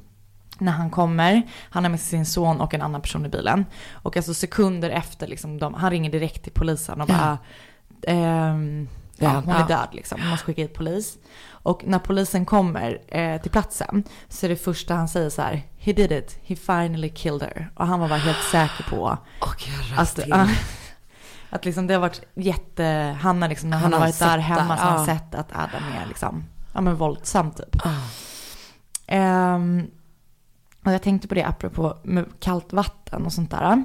S1: när han kommer, han har med sig sin son och en annan person i bilen. Och alltså sekunder efter, liksom, de, han ringer direkt till polisen och bara, ehm, ja,
S2: Ja,
S1: hon är
S2: ja.
S1: död liksom, man måste skicka hit polis. Och när polisen kommer eh, till platsen så är det första han säger så här, he did it, he finally killed her. Och han var bara helt säker på
S2: gud, jag
S1: att,
S2: till.
S1: att liksom det har varit jätte, han har liksom, när han,
S2: Han
S1: har varit där hemma så har han sett att Adam är liksom, ja men våldsam typ. Ehm, och jag tänkte på det apropå med kallt vatten och sånt där.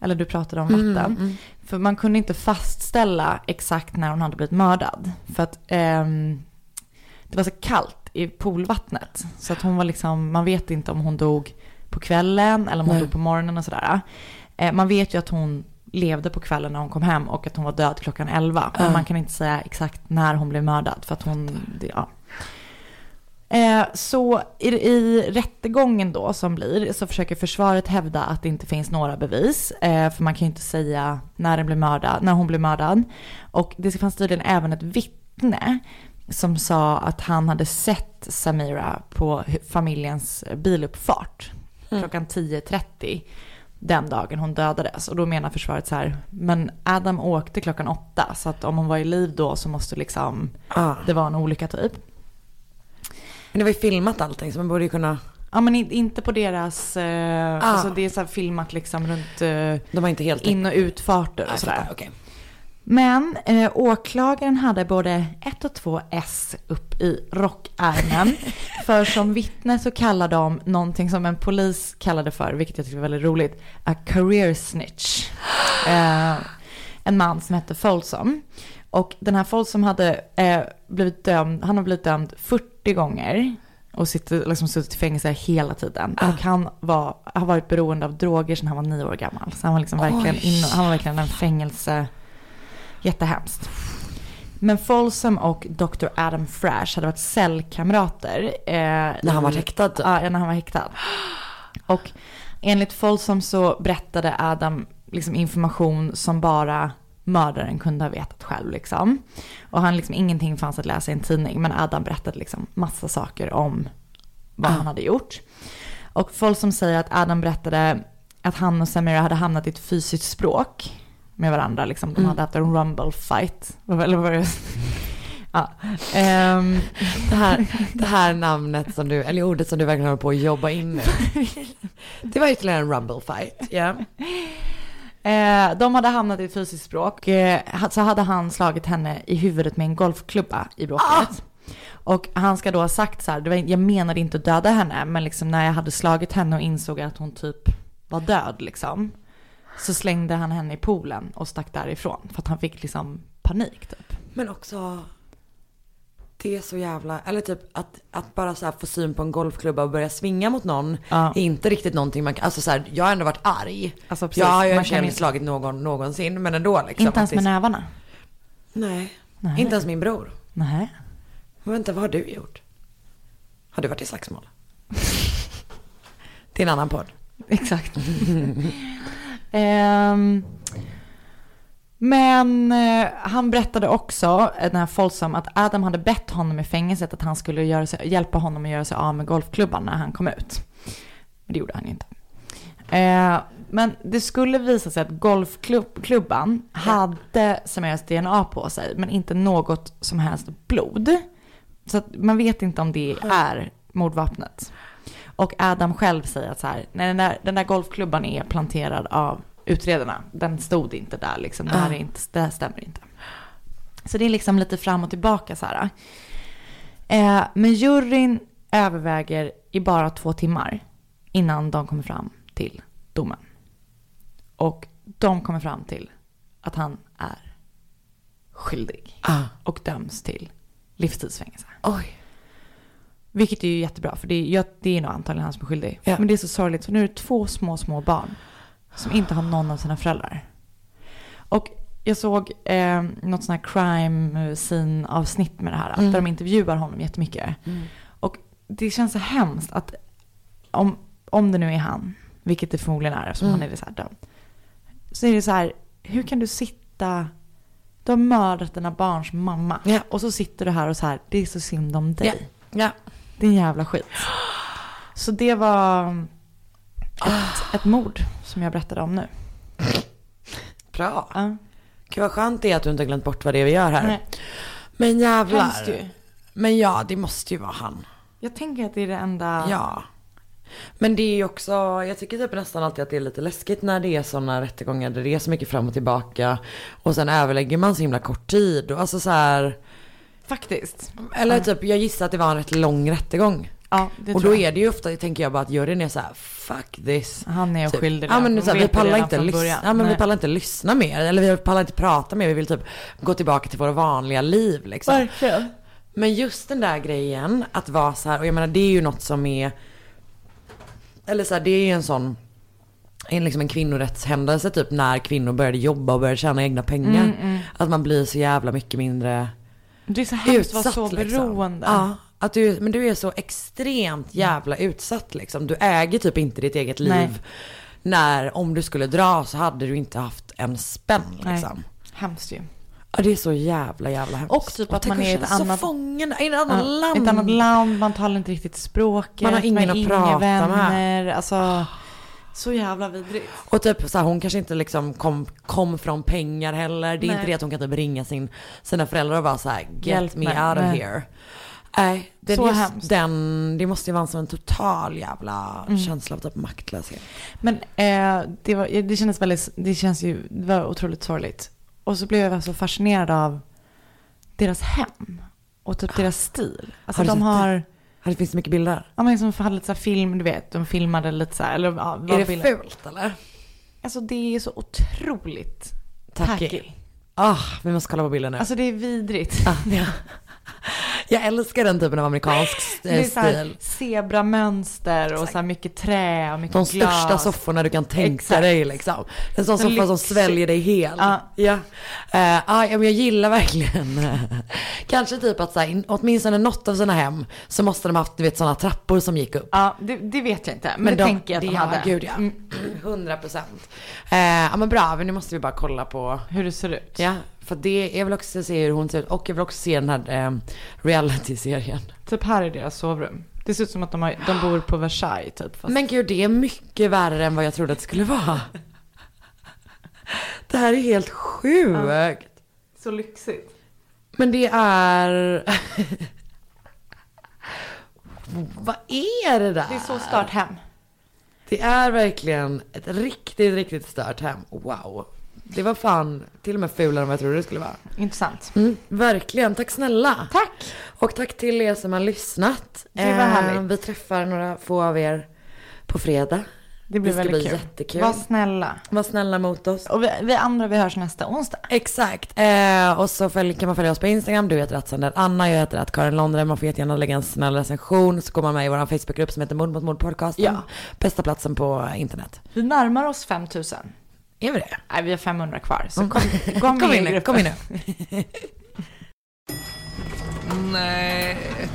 S1: Eller du pratade om vatten. För man kunde inte fastställa exakt när hon hade blivit mördad. För att ehm, det var så kallt i poolvattnet. Så att hon var liksom, man vet inte om hon dog på kvällen eller om hon
S2: Nej.
S1: dog på morgonen och sådär. Eh, man vet ju att hon levde på kvällen när hon kom hem och att hon var död klockan 11. Men
S2: Ja.
S1: man kan inte säga exakt när hon blev mördad för att hon, det, ja. Eh, så i, i rättegången då som blir så försöker försvaret hävda att det inte finns några bevis. Eh, för man kan ju inte säga när, den blev mördad, när hon blev mördad. Och det fanns tydligen även ett vittne som sa att han hade sett Samira på familjens biluppfart klockan 10.30 den dagen hon dödades. Och då menar försvaret så här, men Adam åkte klockan åtta så att om hon var i liv då så måste liksom,
S2: Ah.
S1: det var en olycka typ.
S2: Men det var ju filmat allting så man borde ju kunna,
S1: Ja men in- inte på deras, eh,
S2: Ah.
S1: alltså det är så filmat liksom runt eh,
S2: de var inte helt
S1: in och utfarter och
S2: Nej,
S1: sådär.
S2: okej.
S1: Men eh, åklagaren hade både ett och två S upp i rockärmen. för som vittne så kallar de någonting som en polis kallade för, vilket jag tycker var väldigt roligt, a career snitch. Eh, en man som hette Folsom. Och den här Folsom hade eh, blivit dömd, han har blivit dömd 40 gånger och sitter, liksom suttit i fängelse hela tiden. Och han var, har varit beroende av droger sedan han var nio år gammal. Så han var liksom verkligen, in, han var verkligen en fängelse, jättehemskt. Men Folsom och Dr. Adam Frash hade varit cellkamrater. Eh,
S2: När han var häktad, typ.
S1: Ja, när han var häktad. Och enligt Folsom så berättade Adam liksom information som bara mördaren kunde ha vetat själv liksom. Och han liksom, ingenting fanns att läsa i en tidning, men Adam berättade liksom massa saker om vad han hade gjort. Och Folsom säger att Adam berättade att han och Samira hade hamnat i ett fysiskt språk med varandra. Liksom. De hade haft en rumble fight. Eller vad var det? Ja. Ehm,
S2: Det här, det här namnet som du, eller ordet som du verkligen håller på att jobba in nu. Det var ytterligare en rumble fight. Ja.
S1: Eh, de hade hamnat i ett fysiskt språk. Eh, så hade han slagit henne i huvudet med en golfklubba i bråket. Och han ska då ha sagt så här, det var, jag menade inte att döda henne, men liksom när jag hade slagit henne och insåg att hon typ var död liksom. Så slängde han henne i poolen och stack därifrån. För att han fick liksom panik typ.
S2: Men också, det är så jävla, eller typ att, att bara så få syn på en golfklubba och börja svinga mot någon
S1: Ja.
S2: är inte riktigt någonting man kan, alltså så här, jag har ändå varit arg.
S1: Alltså, precis.
S2: jag har ju inte
S1: kan
S2: slagit någon någonsin, men ändå liksom.
S1: inte ens med nävarna.
S2: Nej,
S1: Nej.
S2: inte ens min bror.
S1: Nej.
S2: Men vänta, vad har du gjort? Har du varit i slagsmål? Är en annan podd.
S1: Exakt. Ehm, men eh, han berättade också, eh, den här Folsom, att Adam hade bett honom i fängelset att han skulle göra sig, hjälpa honom att göra sig av med golfklubban när han kom ut. Men det gjorde han ju inte. Eh, men det skulle visa sig att golfklubban hade Samiras DNA på sig, men inte något som helst blod. Så att man vet inte om det är mordvapnet. Och Adam själv säger att så här, nej, den, där, den där golfklubban är planterad av utredarna. Den stod inte där liksom. Det här är inte, det här stämmer inte. Så det är liksom lite fram och tillbaka så här. Eh, men juryn överväger i bara två timmar innan de kommer fram till domen. Och de kommer fram till att han är skyldig
S2: Ah.
S1: och döms till livstidsfängelse.
S2: Oj.
S1: Vilket är ju jättebra, för det är, det är nog antagligen han som är skyldig.
S2: Ja.
S1: Men det är så sorgligt, för nu är det två små, små barn som inte har någon av sina föräldrar. Och jag såg eh, något sånt här crime scene avsnitt med det här, där de intervjuar honom jättemycket. Och det känns så hemskt att om, om det nu är han, vilket det förmodligen är eftersom han är så här dömd, så är det så här, hur kan du sitta, du har mördat dina barns mamma
S2: Ja.
S1: och så sitter du här och så här, det är så synd om dig.
S2: Ja.
S1: Det är en jävla skit. Så det var ett, ett mord som jag berättade om nu.
S2: Bra.
S1: Ja.
S2: Gud vad skönt det är att du inte har glömt bort vad det är vi gör här.
S1: Nej.
S2: Men jävlar.
S1: Ju.
S2: Men ja, det måste ju vara han.
S1: Jag tänker att det är det enda...
S2: Ja. Men det är ju också, jag tycker typ nästan alltid att det är lite läskigt när det är sådana rättegångar där det är så mycket fram och tillbaka. Och sen överlägger man så himla kort tid. Och alltså så här,
S1: Faktiskt.
S2: eller typ jag gissar att det var en rätt lång rättegång.
S1: Ja,
S2: och då är det ju ofta, tänker jag bara att juryn är så här, fuck this.
S1: Han är
S2: Typ.
S1: oskyldig.
S2: Ja men så här, vi pallar inte lyssna, ja, men vi pallar inte lyssna mer. Eller vi pallar inte prata mer. Vi vill typ gå tillbaka till våra vanliga liv liksom.
S1: Verkligen.
S2: Men just den där grejen att vara så här, och jag menar det är ju något som är, eller så här, det är ju en sån, en, liksom en kvinnorättshändelse typ när kvinnor började jobba och började tjäna egna pengar.
S1: Mm,
S2: Att man blir så jävla mycket mindre
S1: Det är så hemskt att vara så
S2: liksom.
S1: beroende.
S2: Ja, att du, men du är så extremt jävla utsatt liksom. Du äger typ inte ditt eget liv.
S1: Nej.
S2: När, om du skulle dra så hade du inte haft en spänn
S1: Nej.
S2: liksom.
S1: Hemskt ju.
S2: Ja det är så jävla jävla hemskt.
S1: Och typ att
S2: tänk
S1: man är i ett annat-
S2: så fången i ett annat
S1: Ja,
S2: land.
S1: Ett annat land, man talar inte riktigt språket.
S2: Man har ingen att
S1: inga
S2: prata med.
S1: vänner. Alltså, så jävla vidrigt.
S2: Och typ så här, hon kanske inte liksom kom, kom från pengar heller. Det är
S1: Nej.
S2: inte det att hon kan typ ringa sin, sina föräldrar och bara så här, get
S1: Hjälp
S2: me out of
S1: Nej.
S2: here. Nej, det,
S1: Så hemskt.
S2: den, det måste ju vara som en total jävla
S1: Mm.
S2: känsla av typ maktlöshet.
S1: Men eh, det, var, det kändes väldigt, det känns ju, det var otroligt sorgligt. Och så blev jag så fascinerad av deras hem och typ deras stil. Alltså
S2: Har
S1: de
S2: sett det?
S1: har,
S2: Ja, Det finns så mycket bilder.
S1: ja men som hade lite så film, du vet, de filmade lite så här, eller ja,
S2: Är det
S1: bilder.
S2: fult eller?
S1: Alltså det är så otroligt
S2: Tacky.
S1: tacky.
S2: Ah, vi måste kolla på bilden nu.
S1: Alltså det är vidrigt.
S2: Ah, ja. Jag älskar den typen av amerikansk eh, stil.
S1: zebramönster och så här mycket trä och mycket
S2: De
S1: glas.
S2: största sofforna du kan tänka
S1: Exakt.
S2: dig liksom. En sån
S1: Så
S2: soffa som
S1: lyxig.
S2: sväljer dig hel.
S1: Ja.
S2: Ja. Eh, ah, ja, men jag gillar verkligen. Kanske typ att så här, in- åtminstone något av sina hem så måste de haft du vet sådana trappor som gick upp.
S1: Ja, det, det vet jag inte. Men, det
S2: de-
S1: tänker jag att de hade.
S2: Ja, gud ja.
S1: Mm,
S2: 100 procent. Eh, ja men bra, men nu måste vi bara kolla på.
S1: hur det ser ut.
S2: Ja, för det, jag vill också se hur hon ser ut. Och jag vill också se den här eh, reality-serien.
S1: Typ här är deras sovrum. Det ser ut som att de, har, de bor på Versailles typ. Fast...
S2: Men gud, det är mycket värre än vad jag trodde att det skulle vara. Det här är helt sjukt.
S1: Så lyxigt.
S2: Men det är... Vad är det där?
S1: Det är så start hem.
S2: Det är verkligen ett riktigt, riktigt stört hem. Wow. Det var fan till och med fulare än vad jag trodde det skulle vara.
S1: Intressant.
S2: Mm, verkligen, tack snälla.
S1: Tack.
S2: Och tack till er som har lyssnat.
S1: Det var
S2: Eh,
S1: härligt.
S2: Vi träffar några få av er på fredag.
S1: Det blir
S2: Det
S1: väldigt
S2: bli
S1: kul.
S2: jättekul.
S1: Var snälla.
S2: Var snälla mot oss.
S1: Och vi, vi andra vi hörs nästa onsdag.
S2: Exakt. Eh, och så följ, kan man följa oss på Instagram. Du heter att Anna, jag heter att Karin Londre. Man får jättegärna lägga en snäll recension. Så går man med i vår Facebookgrupp som heter Mord mot mord podcasten.
S1: Ja.
S2: Bästa platsen på internet.
S1: Vi närmar oss 5000.
S2: Är vi det?
S1: Nej, vi har 500 kvar. Så
S2: Mm.
S1: kom, kom,
S2: Kom in
S1: i
S2: nu,
S1: gruppen.
S2: kom in nu.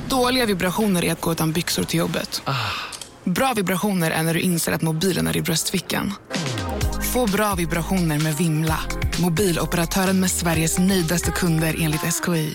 S5: Dåliga vibrationer är att gå utan byxor till jobbet. Bra vibrationer är när du inser att mobilen är i bröstfickan. Få bra vibrationer med Vimla. Mobiloperatören med Sveriges nöjdaste kunder enligt SKI.